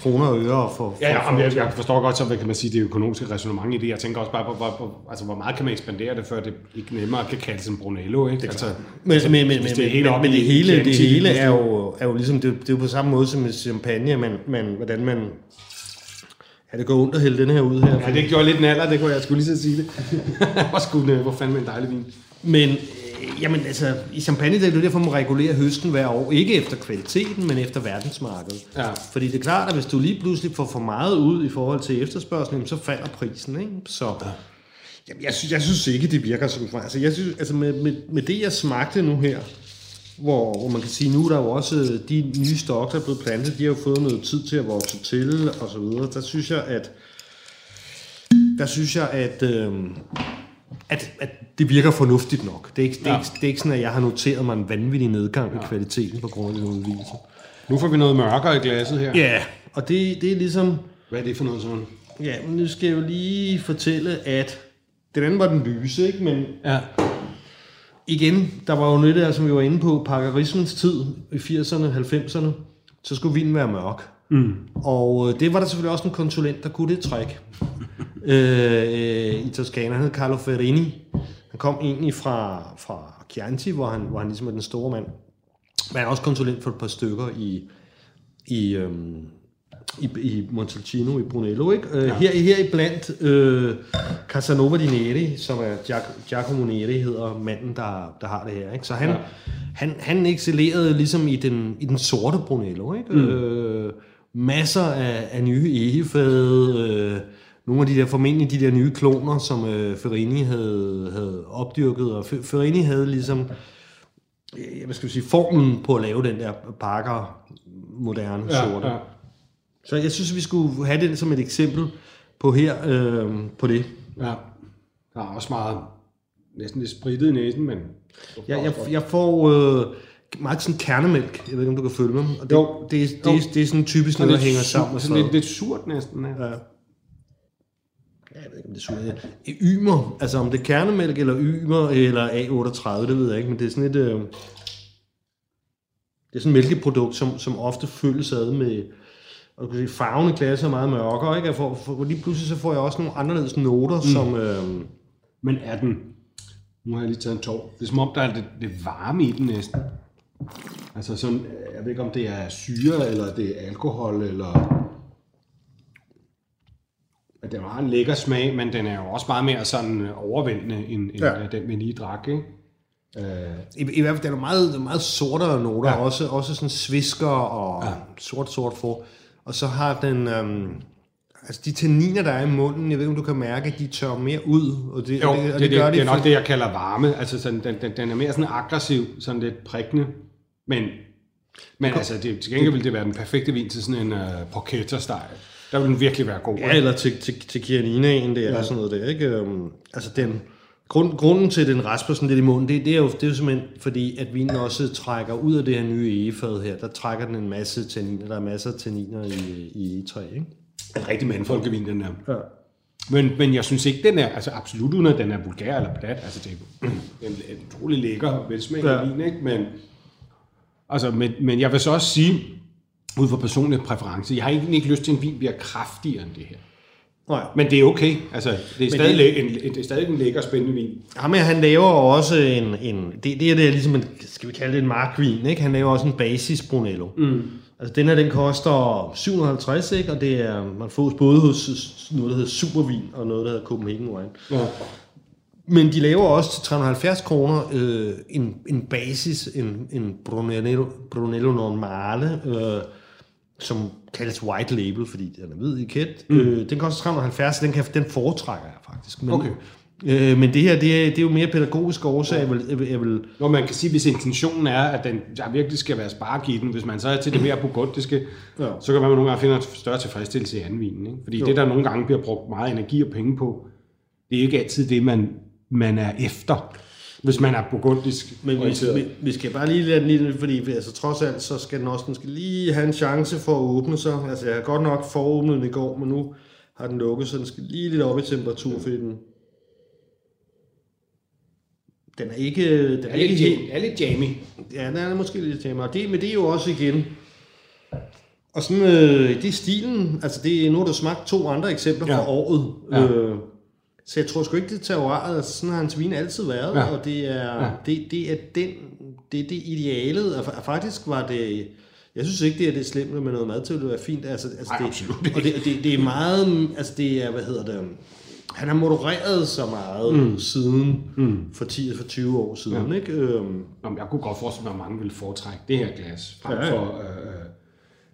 kroner og øre for... for Ja, ja for, jeg, jeg forstår godt, så hvad kan man sige, det økonomiske resonemang i det. Jeg tænker også bare på, hvor, hvor, altså, hvor meget kan man ekspandere det, før det ikke nemmere kan kaldes en Brunello, ikke? Altså, Men, men, men, men, det er helt men, op men det hele, det hele er jo, er jo ligesom, det, det er jo på samme måde som med champagne, man, man, hvordan man, ja, det går ondt at hælde den her ud her. ja, det gjorde lidt naller, det kunne jeg skulle lige så sige det. *laughs* hvor, skulle, hvor fanden med en dejlig vin. Men, jamen altså, i champagne, det er jo derfor, man regulerer høsten hver år. Ikke efter kvaliteten, men efter verdensmarkedet. Ja. Fordi det er klart, at hvis du lige pludselig får for meget ud i forhold til efterspørgselen, så falder prisen, ikke? Så... Jamen, jeg, synes, jeg synes ikke, det virker som Altså, jeg synes, altså med, med, med det, jeg smagte nu her, hvor, hvor man kan sige, nu er der jo også øh, de nye stokke, der er blevet plantet, de har jo fået noget tid til at vokse til, og så videre. Der synes jeg, at der synes jeg, at, øh, at, at det virker fornuftigt nok. Det er, ikke, det, er Ja. ikke, det er ikke sådan, at jeg har noteret mig en vanvittig nedgang ja. i kvaliteten på grund af den udvidelse. Nu får vi noget mørkere i glasset her. Ja, og det, det er ligesom... Hvad er det for noget sådan? Ja, men nu skal jeg jo lige fortælle, at den anden var den lyse, ikke? Men Ja. igen, der var jo noget der, som vi var inde på, parkerismens tid i 80'erne, 90'erne, så skulle vinen være mørk. Mm. Og øh, det var der selvfølgelig også en konsulent, der kunne det træk. Øh, øh, I Toskana, han hed Carlo Ferrini. Han kom egentlig fra, fra Chianti, hvor han, hvor han ligesom er den store mand. Men han er også konsulent for et par stykker i, i, øhm, i, i Montalcino i Brunello. Ikke? Øh, her, her i blandt øh, Casanova di Neri, som er Giac- Giacomo Neri, hedder manden, der, der har det her. Ikke? Så han, ja. han, han excellerede ligesom i den, i den sorte Brunello. Ikke? Mm. Øh, masser af, af nye egefade, øh, nogle af de der, formentlig de der nye kloner, som øh, Ferrini havde, havde opdyrket, og Fe- Ferrini havde ligesom øh, hvad skal vi sige, formlen på at lave den der Parker moderne Ja, sorte. ja. Så jeg synes, vi skulle have det som et eksempel på her, øh, på det. ja. Der er også meget, næsten lidt spritet i næsen, men... Jeg, jeg, jeg får øh, meget sådan kernemælk, jeg ved ikke, om du kan følge mig. Og det, Jo. det, det, det, det er sådan typisk noget, der hænger sammen sådan lidt, lidt surt næsten. Ja. Ja. Ved ikke, om det er surt. Ymer, altså om det er kernemælk eller ymer eller A38, det ved jeg ikke, men det er sådan et... Øh, det er sådan et mælkeprodukt, som, som ofte følges ad med, og du kan sige, farven i glasset er meget mørkere, ikke? Jeg får, for, lige pludselig så får jeg også nogle anderledes noter, mm. som... Øh, Men er den... Nu har jeg lige taget en tår. Det er som om, der er lidt, lidt varme i den næsten. Altså sådan, jeg ved ikke om det er syre, eller det er alkohol, eller... Men den har en lækker smag, men den er jo også meget mere sådan øh, overvældende, end, end Ja. ja. den, vi lige drak, ikke? Øh, I, I hvert fald, den er meget, meget sortere noter, Ja. også, også sådan svisker og ja. sort, sort for. Og så har den, øhm, altså de tanniner, der er i munden, jeg ved ikke, om du kan mærke, at de tør mere ud. Og det, Jo, og det, og det, det, gør det, det er nok det, jeg kalder varme. Altså, sådan, den, den, den er mere sådan aggressiv, sådan lidt prikkende. Men, men altså, det, til gengæld vil det være den perfekte vin til sådan en uh, porchetta-style. Der vil den virkelig være god. Ja, eller til, til, til Kianinaen, det er ja. sådan noget der, ikke? Um, altså den, grund, grunden til, at den rasper sådan lidt i munden, det, det, er jo, det er jo simpelthen fordi, at vinen også trækker ud af det her nye egefad her, der trækker den en masse tanniner, der er masser af tanniner i, i egetræ, ikke? En rigtig mandfolkevin, den der. Ja. Men, men jeg synes ikke, den er, altså absolut uden at den er vulgær eller plat. Altså det er en, utrolig lækker og velsmagende ja. vin, ikke? Men, altså, men, men jeg vil så også sige, ud fra personlig præference, jeg har egentlig ikke lyst til en vin, bliver kraftigere end det her. Nej. Men det er okay. Altså, det er stadig, det-. En, en, det er stadig en lækker, spændende vin. Ja, men han laver jo også en, en det, det, er det ligesom en, skal vi kalde det en markvin, ikke? Han laver også en basis Brunello. Mm. Altså den her, den koster 750, ikke? Og det er, man får både hos noget, der hedder Supervin, og noget, der hedder Copenhagen Wine. Ja. Men de laver også til 370 kroner øh, en, en basis, en, en Brunello, Brunello Normale, øh, som kaldes white label, fordi den er hvid etiket. Mm. Øh, den koster 370, den, kan, den foretrækker jeg faktisk. Men, Okay. Øh, men det her, det er, det er jo mere pædagogisk årsag. Jeg vil, jeg vil, jeg vil, Når man kan sige, hvis intentionen er, at den, der virkelig skal være spark i den, hvis man så er til det mere burgundiske, Ja. ja. så kan man nogle gange finde en større tilfredsstillelse i anden vinen. Ikke? Fordi jo. det, der nogle gange bliver brugt meget energi og penge på, det er ikke altid det, man, man er efter, hvis man er burgundisk men vi, vi, vi, skal bare lige lade den lige, fordi altså, trods alt, så skal den også den skal lige have en chance for at åbne sig. Altså, jeg har godt nok foråbnet den i går, men nu har den lukket, så den skal lige lidt op i temperatur, fordi den, den er ikke, den er er, ikke lidt, helt, er lidt jammy. Ja, den er måske lidt. Og det, men det er jo også igen... Og sådan, øh, det er stilen. Altså, det, er- nu har du smagt to andre eksempler Ja. fra året. Ja. Øh, så jeg tror sgu ikke, det tager. Altså, sådan har hans vin altid været. Ja. Og det er, Ja. det, det er den, det er det idealet. Og fa- faktisk var det... Jeg synes ikke, det er det slemme med noget mad til at være fint. Altså, altså Nej, det, Og det, det, det er meget... Altså, det er, hvad hedder det... Han har modereret så meget mm. siden mm. for 10 for 20 år siden, ja. ikke? Øhm, Jamen, jeg kunne godt forestille mig, at mange ville foretrække det her glas, frem Ja, ja, for øh,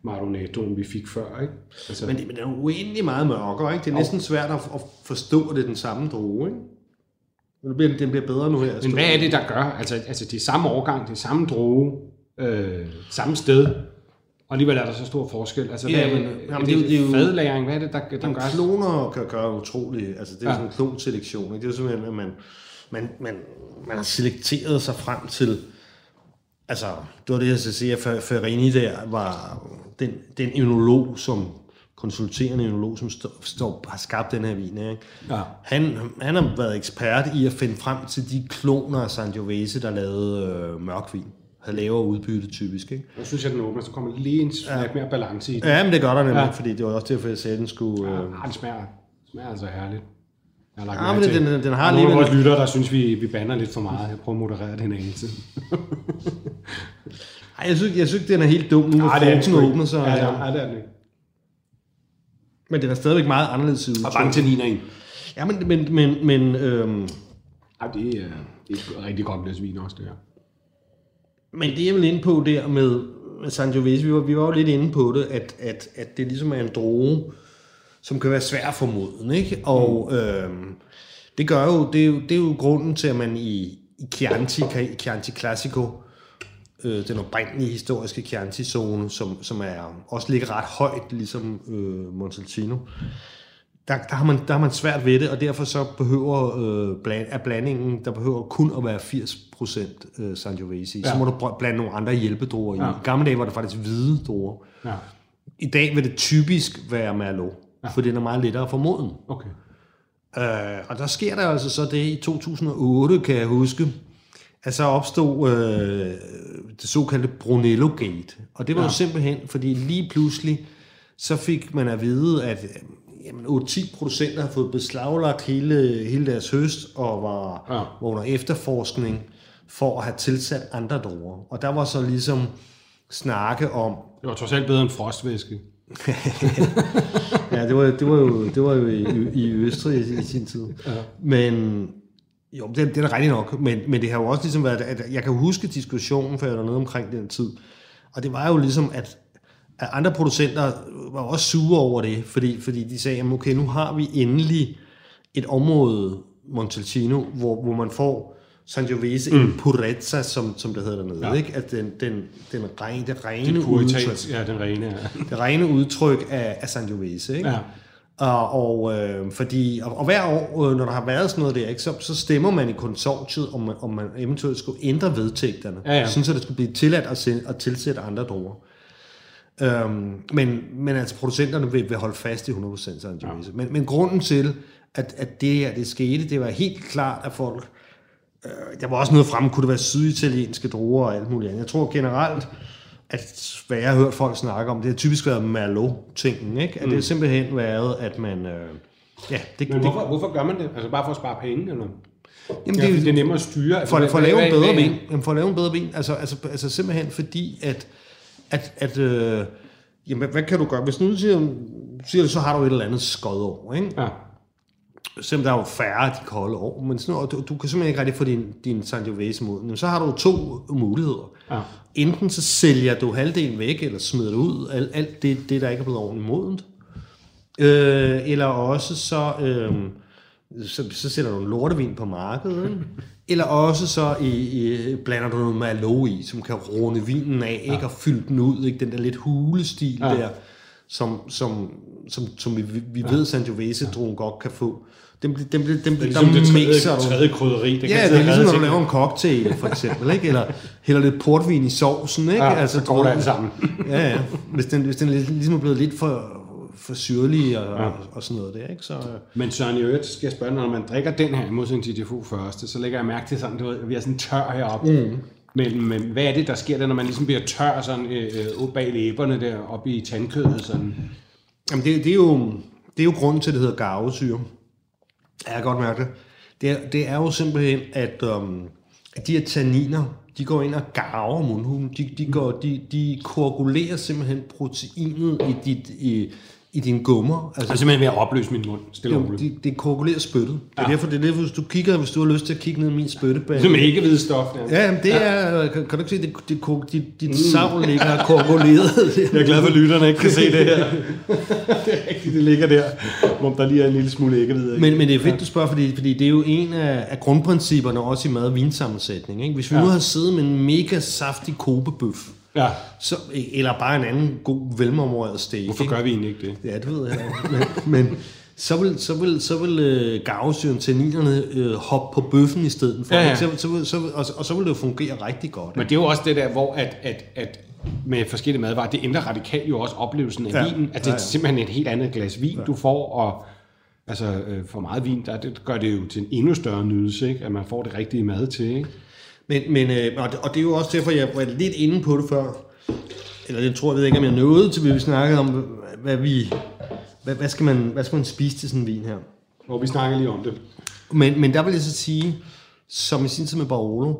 Maronettoen, vi fik før. Ikke? Altså, Men det, men det er jo uendelig meget mørkere, ikke? Det er næsten svært at, at forstå, at det er den samme droge, ikke? Men det bliver, den bliver bedre nu her. Men hvad er det, der gør? Altså, altså det er samme årgang, det er samme droge, øh, samme sted, og alligevel er der så stor forskel. Altså, Ja, hvad, men- er jamen, det, det er jo- fadlæring? Hvad er det, der, der Jamen, gør? kloner kan gøre utroligt, altså det er ja. Ja. sådan en klonselektion, ikke? Det er simpelthen, at man, man, man, man har selekteret sig frem til, altså, det var det, jeg skal sige, at Ferini der var den, den enolog, som konsulterende enolog, som står, står, har skabt den her vin, ikke? Ja. Han, han har været ekspert i at finde frem til de kloner af Sangiovese, der lavede øh, mørkvin. Havde lavere udbytte typisk, ikke? Nu synes jeg, den åbner, så kommer lige en smag mere balance i den. Ja, men det gør der nemlig, ja. Ja. fordi det var også derfor, jeg sagde, at den skulle... Øh, Ja, det smager, smager altså herligt. Jeg har lagt Ja, mærke men til. den- den- den har er nogle af vores lyttere, der synes, vi, vi bander lidt for meget. Jeg prøver at moderere den eneste. *laughs* Ej, jeg synes, jeg synes, den er helt dum nu, hvor Ej, det den frugten åbner sig. Ja, ja, ja, det er den ikke. Men den er stadigvæk meget anderledes ud. Og mange tanniner i. Ja, men, men, men, men øhm, Ja, det er, det er et rigtig godt glas vin også, det her. Men det jeg vil inde på der med, med Sangiovese, vi var, vi var jo lidt inde på det, at, at, at det ligesom er en droge, som kan være svær for moden, ikke? Og mm. øhm, det gør jo, det er jo, det er jo grunden til, at man i, i Chianti, Chianti Classico, øh, den oprindelige historiske Chianti-zone, som, som er, også ligger ret højt, ligesom øh, Montalcino, der, der, har man, der har man svært ved det, og derfor så behøver øh, bland, er blandingen, der behøver kun at være 80% øh, Sangiovese. Ja. Så må du blande nogle andre hjælpedruer ja. i. I gamle dage var det faktisk hvide druer. Ja, I dag vil det typisk være Merlot, ja. for den er meget lettere for moden. okay. Øh, og der sker der altså så det i 2008, kan jeg huske, at så opstod øh, det såkaldte Brunello Gate. Og det var ja. jo simpelthen, fordi lige pludselig, så fik man at vide, at øh, jamen, 8-10 procent har fået beslaglagt hele, hele deres høst, og var, ja. Var under efterforskning for at have tilsat andre druer. Og der var så ligesom snakke om, Det var trods alt bedre end frostvæske. *laughs* Ja, det var, det var jo, det var jo i, i Østrig i, i sin tid. Ja. Men jo, det, det er da rigtigt nok. Men, men det har jo også ligesom været, at jeg kan huske diskussionen, for jeg var dernede omkring den tid. Og det var jo ligesom, at, at andre producenter var også sure over det, fordi, fordi de sagde, jamen okay, nu har vi endelig et område, Montalcino, hvor, hvor man får Sangiovese mm. purezza, som, som det hedder dernede, ja. ikke? At den, den, den rene, det rene Det udtryk, ja, den rene, ja. det rene udtryk af, af Sangiovese, ikke? ja. Og, og, øh, fordi, og, og hver år, øh, når der har været sådan noget der, ikke, så, så stemmer man i konsortiet, om man, om man eventuelt skulle ændre vedtægterne, Ja, ja. sådan så det skulle blive tilladt at, sende, at tilsætte andre druer. Øhm, men, men altså producenterne vil, vil holde fast i 100% Sangiovese. Ja. Men, men grunden til, at, at det her det skete, det var helt klart, at folk... Øh, der var også noget fremme, kunne det være syditalienske druer og alt muligt andet. Jeg tror generelt, at hvad jeg har hørt folk snakke om, det har typisk været Merlot-tingen, ikke? At mm. det har simpelthen været, at man... Øh, ja, det, Men det, hvorfor, hvorfor gør man det? Altså bare for at spare penge, eller? Jamen, Ja, det, det er nemmere at styre. Altså, for, for at lave en bedre vin. Jamen, for at lave en bedre vin. Altså, altså, altså simpelthen fordi, at, at, at øh, jamen, hvad kan du gøre? Hvis nu siger, siger du, så har du et eller andet skodår, ikke? Ja. Selvom der er jo færre de kolde år, men sådan, og du, du kan simpelthen ikke rigtig få din, din Sangiovese mod. Jamen, så har du to muligheder. Ja. Enten så sælger du halvdelen væk, eller smider det ud, alt, alt det, det, der ikke er blevet ordentligt modent. Øh, eller også så, øh, så, så sætter du en lortevin på markedet. Ikke? *laughs* Eller også så i, i, blander du noget Merlot i, som kan runde vinen af, ikke? og fylde den ud. Ikke? Den der lidt hulestil ja. der, som, som, som, som vi, vi ved, Sangiovese druen godt kan få. Den, den, den, den, Det er der ligesom det tredje, tredje krydderi. Det Ja, kan det er ligesom, når du laver en cocktail, for eksempel, ikke? Eller hælder lidt portvin i sovsen, ikke? Ja, så går det alt sammen. Ja, ja. Hvis den, hvis den ligesom er blevet lidt for, for syrlig og, ja. og, og sådan noget der, ikke? Så, øh, Men Søren, i øvrigt skal jeg spørge, når man drikker den her, i modsætning til de første, så lægger jeg mærke til sådan, du ved, at vi er sådan tør heroppe. Mm. Men, men hvad er det, der sker, der, når man ligesom bliver tør sådan, øh, øh, op bag læberne der, oppe i tandkødet? Sådan. Jamen, det, det, er jo, det er jo grunden til, at det hedder garvesyre. Ja, jeg kan godt mærke det. Det er, det er jo simpelthen, at, øhm, at de her tanniner, de går ind og garver mundhulen. De, de, går, de, de koagulerer simpelthen proteinet i, dit, i, i dine gummer. Jeg er simpelthen ved at opløse min mund, stille og roligt. det, det koagulerer spyttet. Det er derfor, det er derfor, hvis du kigger, hvis du har lyst til at kigge ned i min spyttebag. Som ikke hvide stof. Ja. Ja, jamen, det er, kan, kan du ikke se, det, det, det, dit, dit savl ligger koaguleret. *laughs* Jeg er glad for, at lytterne ikke kan se det her. *laughs* det er rigtigt, det ligger der, hvor der lige er en lille smule æggehvide. Men, men det er fedt, du spørger, fordi, fordi det er jo en af, af grundprincipperne også i mad- og vinsammensætning. Ikke? Hvis vi ja. nu har siddet med en mega saftig kobebøf, Ja, så, eller bare en anden god, velmemoreret steak. hvorfor ikke? gør vi egentlig ikke det? Ja, det ved jeg ikke. Men, men så vil, så vil, så vil øh, garvesyren, tanninerne, øh, hoppe på bøffen i stedet for. Ja, ja. Så, så, vil- så, vil- og, og så vil det jo fungere rigtig godt. Men det er jo også det der, hvor at, at, at med forskellige madvarer, det ændrer radikalt jo også oplevelsen af Ja. vinen. At det Ja, er ja. simpelthen et helt andet glas vin, ja. du får, og altså øh, for meget vin, der, det gør det jo til en endnu større nydelse, ikke? at man får det rigtige mad til. Ikke? Men, men øh, og, det, og det er jo også derfor, jeg var lidt inde på det før. Eller det tror jeg, ved ikke, om jeg nåede til, vi snakkede om, hvad vi... Hvad, hvad, skal man, hvad skal man spise til sådan en vin her? Og vi snakker lige om det. Men, men der vil jeg så sige, som i sin tid med Barolo,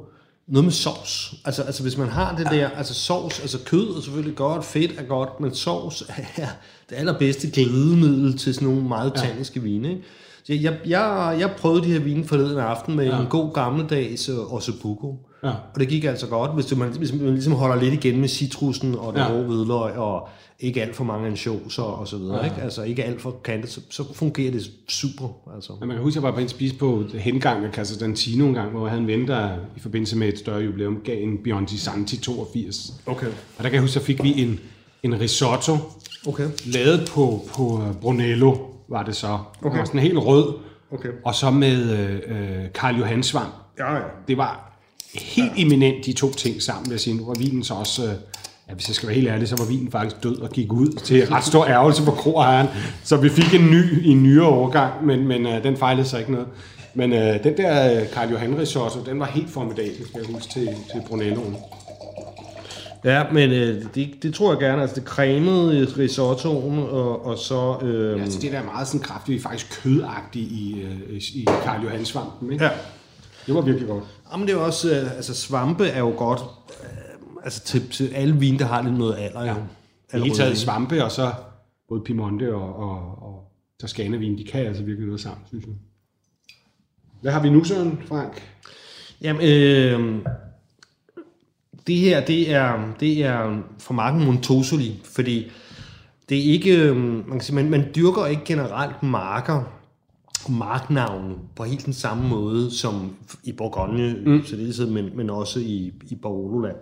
noget med sovs. Altså, altså hvis man har det der, altså sovs, altså kød er selvfølgelig godt, fedt er godt, men sovs er det allerbedste glidemiddel til sådan nogle meget tanniske vine. Ikke? Så jeg, jeg, jeg prøvede de her vine forleden aften med ja. en god gammeldags uh, ossobuco. Ja. Og det gik altså godt, hvis, du, man, hvis man ligesom holder lidt igen med citrusen og den Ja. ja. rå hvidløg, og ikke alt for mange ansjoser og så videre. Ja. Ikke? Altså ikke alt for kantet, så, så fungerer det super. Altså. Men man kan huske, at jeg var på en spise på hengang af Casa Dantino en gang, hvor jeg havde en ven, der i forbindelse med et større jubilæum gav en Bionti Santi 82. Okay. Og der kan jeg huske, så fik vi en, en risotto, Okay. lavet på, på øh, Brunello, var det så. Okay. Den var sådan helt rød. Okay. Og så med øh, øh, Karl Johan Svamp. Ja, ja. Det var helt eminent, de to ting sammen, vil jeg sige. Nu var vinen så også... Øh, ja, hvis jeg skal være helt ærlig, så var vinen faktisk død og gik ud til ret stor ærgelse for kroejeren. Så vi fik en ny i en nyere årgang, men, men øh, den fejlede sig ikke noget. Men øh, den der øh, Karl Johan risotto, den var helt formidabel, skal jeg huske, til, til Brunelloen. Ja, men øh, det, det tror jeg gerne. Altså det cremede risottoen, og, og så... Øh, Ja, altså det der er meget sådan kraftigt, faktisk kødagtigt i, øh, i Karl Johan Svampen. Ikke? ja. Det var virkelig godt. Jamen det er også... Øh, altså svampe er jo godt... Øh, altså til, til alle vine, der har lidt noget alder. Ja. I hele taget svampe, og så både Piemonte og, og, og Toscana-vin, de kan altså virkelig noget sammen, synes jeg. Hvad har vi nu, Søren Frank? Jamen, øh, det her, det er, det er fra marken Montosoli, fordi det er ikke, øhm, man kan sige, man, man dyrker ikke generelt marker, marknavne på helt den samme måde som i Bourgogne, mm. så det er, men, men også i, i Barololand.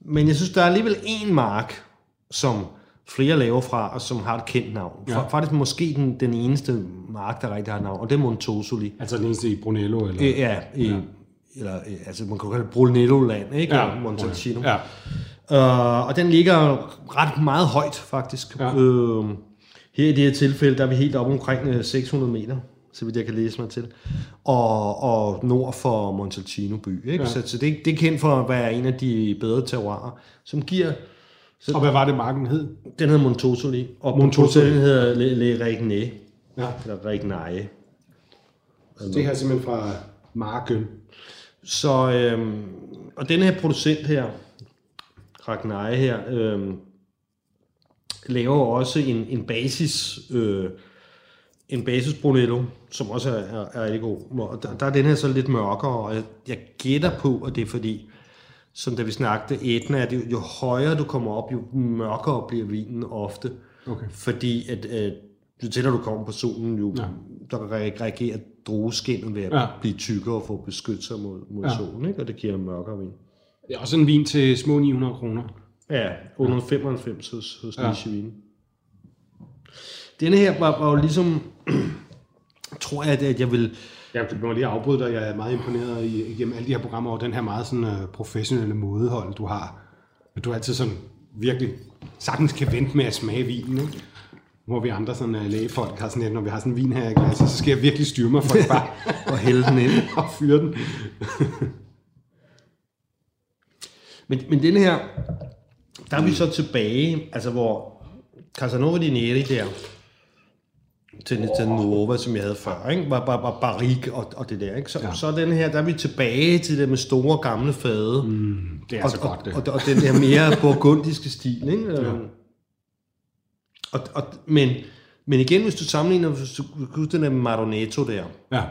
Men jeg synes, der er alligevel en mark, som flere laver fra, og som har et kendt navn. Ja. Faktisk måske den, den eneste mark, der rigtig har navn, og det er Montosoli. Altså den eneste i Brunello? Eller? Øh, ja, i, ja. Eller, øh, altså man kan kalde det Brunello-land, ikke? Ja. Montalcino. Ja. Uh, og den ligger ret meget højt, faktisk. Ja. Uh, her i det her tilfælde, der er vi helt oppe omkring 600 meter, så vidt jeg kan læse mig til. Og, og nord for Montalcino by. Ikke? Ja. Så, så det, det er kendt for at være en af de bedre terroirer, som giver... Så, og hvad var det, marken hed? Den hedder Montosoli. Og Montosoli hedder Le, Le Regné. Ja. Eller Regnae. Det her er simpelthen fra marken. Så, øhm, og den her producent her, Ragnar her, øhm, laver også en, en basis, øh, en basis Brunello, som også er, er, er rigtig god. Og der, der er den her så lidt mørkere, og jeg, jeg gætter på, at det er fordi, som da vi snakkede, Etna, at jo, jo højere du kommer op, jo mørkere bliver vinen ofte. Okay. Fordi at, at jo tættere du kommer på solen, jo ja. Der reagerer drueskinnet ved at ja. blive tykkere og få beskyttet sig mod, mod ja. solen, ikke? og det giver en mørkere vin. Det er også en vin til små 900 kroner. Ja, 895 ja. hos, hos ja. Niche Vin. Denne her var, var jo ligesom, *clears throat* tror jeg, at jeg vil... Ja, det må lige afbryde dig. Jeg er meget imponeret igennem alle de her programmer over den her meget sådan, uh, professionelle mådehold, du har. Du er altid sådan virkelig sagtens kan vente med at smage vinen. Ikke? Hvor vi andre sådan, uh, lægefolk har sådan et, når vi har sådan en vin her i glasset, så skal jeg virkelig styre mig for at bare *laughs* og hælde den ind *laughs* og fyre den. men, men den her, der er vi så tilbage, altså hvor Casanova di Neri der, til, til Nuova, som jeg havde før, ikke? Var, var, var barik og, og det der. Ikke? Så, ja. så den her, der er vi tilbage til det med store gamle fade. Mm, det er og, så godt, det. Og, og, og den der mere *laughs* burgundiske stil. Ikke? Ja. Og, og, men, men igen, hvis du sammenligner, hvis du den der Maronetto der, ja.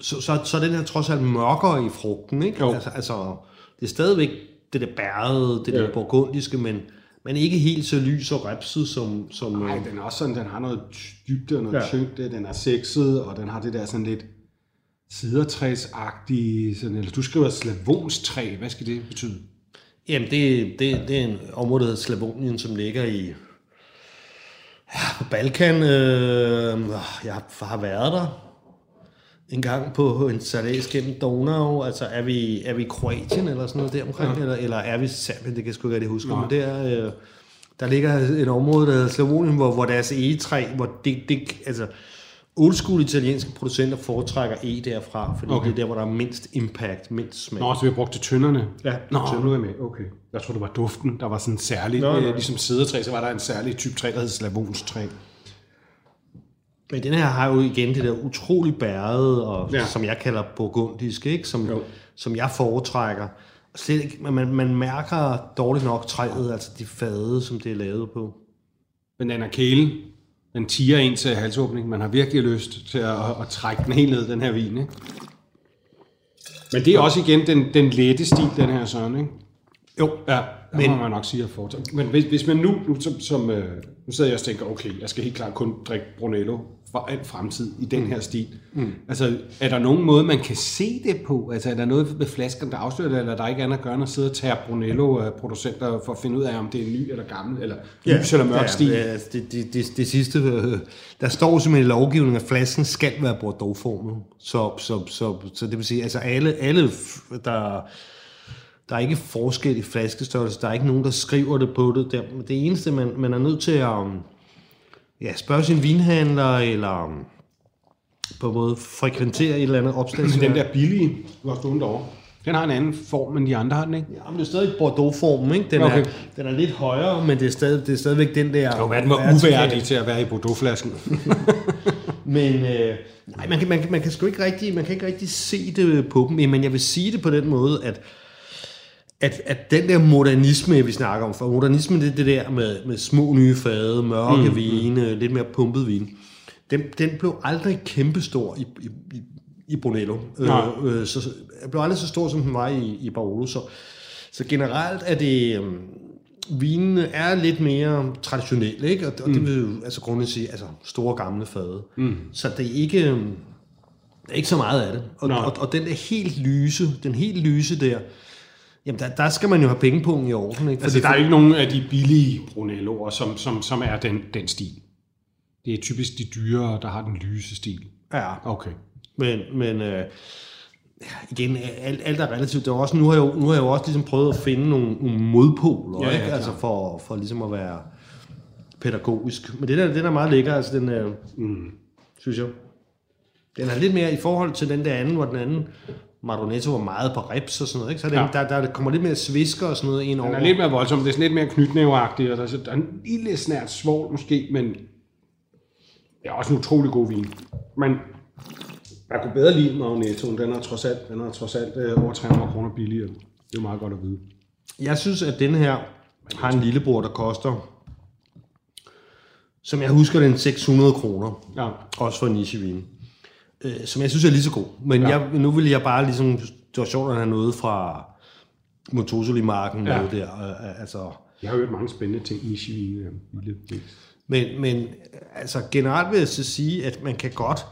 så, så, så er den her trods alt mørkere i frugten. Ikke? Altså, altså, det er stadigvæk det der bærede, det ja. der burgundiske, men, men ikke helt så lys og repset som... som Nej, øh, den er også sådan, den har noget dybde og noget ja. tyngde, den er sexet, og den har det der sådan lidt sidertræsagtige, sådan, eller du skriver slavonstræ, hvad skal det betyde? Jamen, det, det, det er en område, der hedder Slavonien, som ligger i ja, på Balkan. Øh, jeg har været der en gang på en sejlads gennem Donau, altså er vi, er vi Kroatien eller sådan noget der omkring, ja. eller, eller er vi Serbien, det kan jeg sgu ikke rigtig huske, ja. men der, øh, der ligger et område, der hedder Slavonien, hvor, hvor deres egetræ, hvor det, det, altså old school italienske producenter foretrækker E derfra, fordi okay. det er der, hvor der er mindst impact, mindst smag. Nå, så vi har brugt til tønderne? Ja, Nå, nu er med. Okay. Jeg tror, det var duften, der var sådan særlig, Nå, øh, ligesom sædetræ, så var der en særlig type træ, der hed slavonstræ. Men den her har jo igen det der utrolig bæret, og, ja. som jeg kalder burgundisk, ikke? Som, som jeg foretrækker. Slet ikke, man, man mærker dårligt nok træet, altså de fade, som det er lavet på. Er kælen, den tiger ind til halsåbning. Man har virkelig lyst til at, at, at trække den helt ned, den her vin, ikke? Men det er også igen den, den lette stil, den her sådan, ikke? Jo. Ja, men, må man nok sige at foretrække. Men hvis, hvis man nu, nu som, som øh, nu sidder jeg og tænker, okay, jeg skal helt klart kun drikke Brunello for al fremtid i den her stil. Mm. Altså, er der nogen måde, man kan se det på? Altså, er der noget ved flasken, der afslører det, eller er der ikke andet at gøre, end at sidde og tage Brunello-producenter for at finde ud af, om det er ny eller gammel, eller ja, lys eller mørk ja, stil? Ja, det, det, det, det sidste, øh, der står simpelthen i lovgivningen, at flasken skal være Bordeaux-formet. Så, så, så, så det vil sige, altså alle, alle der der er ikke forskel i flaskestørrelse. Der er ikke nogen, der skriver det på det. Det eneste, man, man er nødt til at um, ja, spørge sin vinhandler, eller um, på en måde frekventere et eller andet opslag. den der billige, du har stående derovre, den har en anden form, end de andre har den, ikke? Ja, men det er stadig Bordeaux-formen, ikke? Den, okay. er, den er lidt højere, men det er, stadig, det er stadigvæk den der... Jo, hvad den var uværdig til at være i Bordeaux-flasken. *laughs* men øh, nej, man kan, man, man, kan sgu ikke rigtig, man kan ikke rigtig se det på dem, men jeg vil sige det på den måde, at at, at den der modernisme, vi snakker om, for modernisme det er det der med, med små nye fade, mørke mm, vine, mm. lidt mere pumpet vin, den, den blev aldrig kæmpestor i, i, i, i Brunello. Øh, øh, så, den blev aldrig så stor, som den var i, i Barolo. Så, så generelt er det... Øh, vinene er lidt mere traditionelle, ikke? Og, og det vil jo altså grundigt sige, altså store gamle fade. Mm. Så det er ikke, øhm, der er ikke så meget af det. Og, Nej. og, og den der helt lyse, den helt lyse der, jamen der, der skal man jo have pengepunkten i orden, ikke? Altså, der er ikke nogen af de billige Brunelloer, som, som, som er den, den stil. Det er typisk de dyre, der har den lyse stil. Ja, Okay. men, men øh, igen, alt, alt er relativt. Det er også, nu, har jeg jo, nu har jeg jo også ligesom prøvet at finde nogle, nogle modpoler, Ja, ja, ikke? Altså for, for ligesom at være pædagogisk. Men det der, den er meget lækker, altså den er, mm, synes jeg. Den er lidt mere i forhold til den der anden, hvor den anden Madonetto var meget på reps og sådan noget, ikke? Så den, Ja. ja. der, der kommer lidt mere svisker og sådan noget ind over. Den er lidt mere voldsom. Det er sådan lidt mere knytnæveagtigt, og der er, så- der er en lille snært svovl måske, men det er også en utrolig god vin. Men jeg kunne bedre lide Magnetoen. Den er trods alt, den er trods alt øh, over 300 kroner billigere. Det er jo meget godt at vide. Jeg synes, at den her har en lillebror, der koster, som jeg husker, den 600 kroner. Ja. Også for en nichevin. Øh, som jeg synes er lige så god. Men ja. jeg, nu vil jeg bare ligesom... Det var sjovt at have noget fra Montosoli-marken Ja. med der. øh, Altså, Jeg har hørt mange spændende ting i. Lille mix. men, men altså, generelt vil jeg så sige, at man kan godt...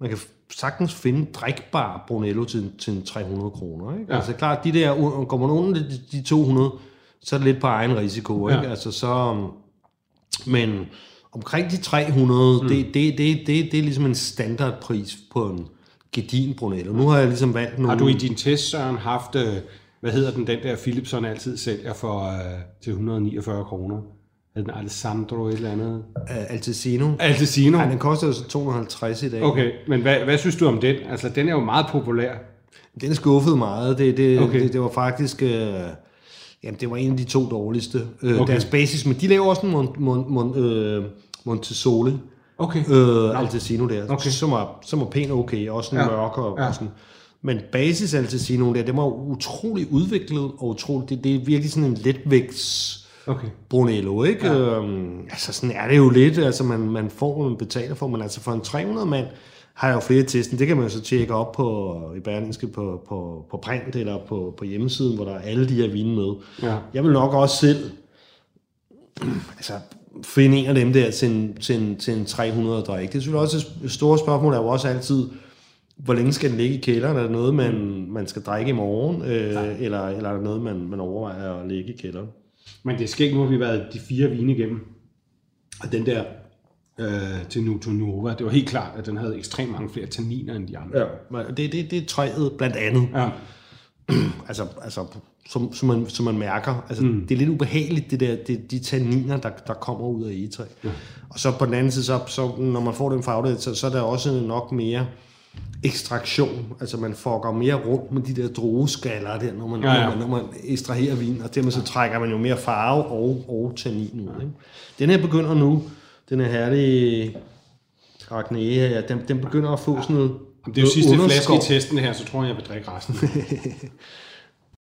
Man kan sagtens finde drikbar Brunello til, til en 300 kroner. Ikke? Ja. Altså klart, de der, går man under de, de 200, så er det lidt på egen risiko. Ikke? Ja. Altså, så, men omkring de 300, mm. det, det, det, det, det er ligesom en standardpris på en gedin Brunello. Nu har jeg ligesom valgt nogle... Har du i din test, Søren, haft, øh, hvad hedder den, den der Philipson altid sælger for øh, til 149 kroner? Hed den Alessandro et eller andet? uh, Altesino? Altesino? Nej, den koster jo så 250 i dag. Okay, men hvad, hvad synes du om den? Altså, den er jo meget populær. Den er skuffet meget. Det, det, okay. det, det var faktisk... Øh, jamen, det var en af de to dårligste. Øh, Okay. Deres basis, men de laver også en Mon, Mon, Mon, øh, Montesole. Okay. Øh, Altesino der, Okay. som, var, som var pæn okay, også en Ja. mørk og, Ja. og sådan. Men basis Altesino der, det var utrolig udviklet og utrolig, det, det er virkelig sådan en letvægts Okay. Brunello, ikke? Ja. Øhm, altså sådan er det jo lidt, altså man, man får, man betaler for, men altså for en 300 mand har jeg jo flere testen, det kan man så tjekke op på, i Berlingske på, på, på print eller på, på hjemmesiden, hvor der er alle de her vine med. Ja. Jeg vil nok også selv *clears throat* altså, finde en af dem der til en, til en, til en 300 drik. Det er selvfølgelig også et stort spørgsmål, er jo også altid, hvor længe skal den ligge i kælderen? Er det noget, man, man skal drikke i morgen? Øh, eller, eller er det noget, man, man overvejer at lægge i kælderen? Men det er skægt, nu har vi været de fire vine igennem. Og den der øh, til Nuto Nova, det var helt klart, at den havde ekstremt mange flere tanniner end de andre. Ja, det, det, det er træet blandt andet. Ja. *clears throat* Altså, altså som, som, man, som man mærker. Altså, mm. Det er lidt ubehageligt, det der, det, de tanniner, der, der kommer ud af egetræ. Ja. Og så på den anden side, så, så når man får den farve, så, så er der også nok mere ekstraktion. Altså man får mere rundt med de der drueskaller der, når man, Ja, ja. Når, man, når man ekstraherer vin, og dermed så trækker man jo mere farve og, og tannin ud. Ikke? Den her begynder nu, den her herlige Argne her, den, den begynder at få sådan noget Det er jo sidste flaske i testen her, så tror jeg, jeg vil drikke resten. *laughs*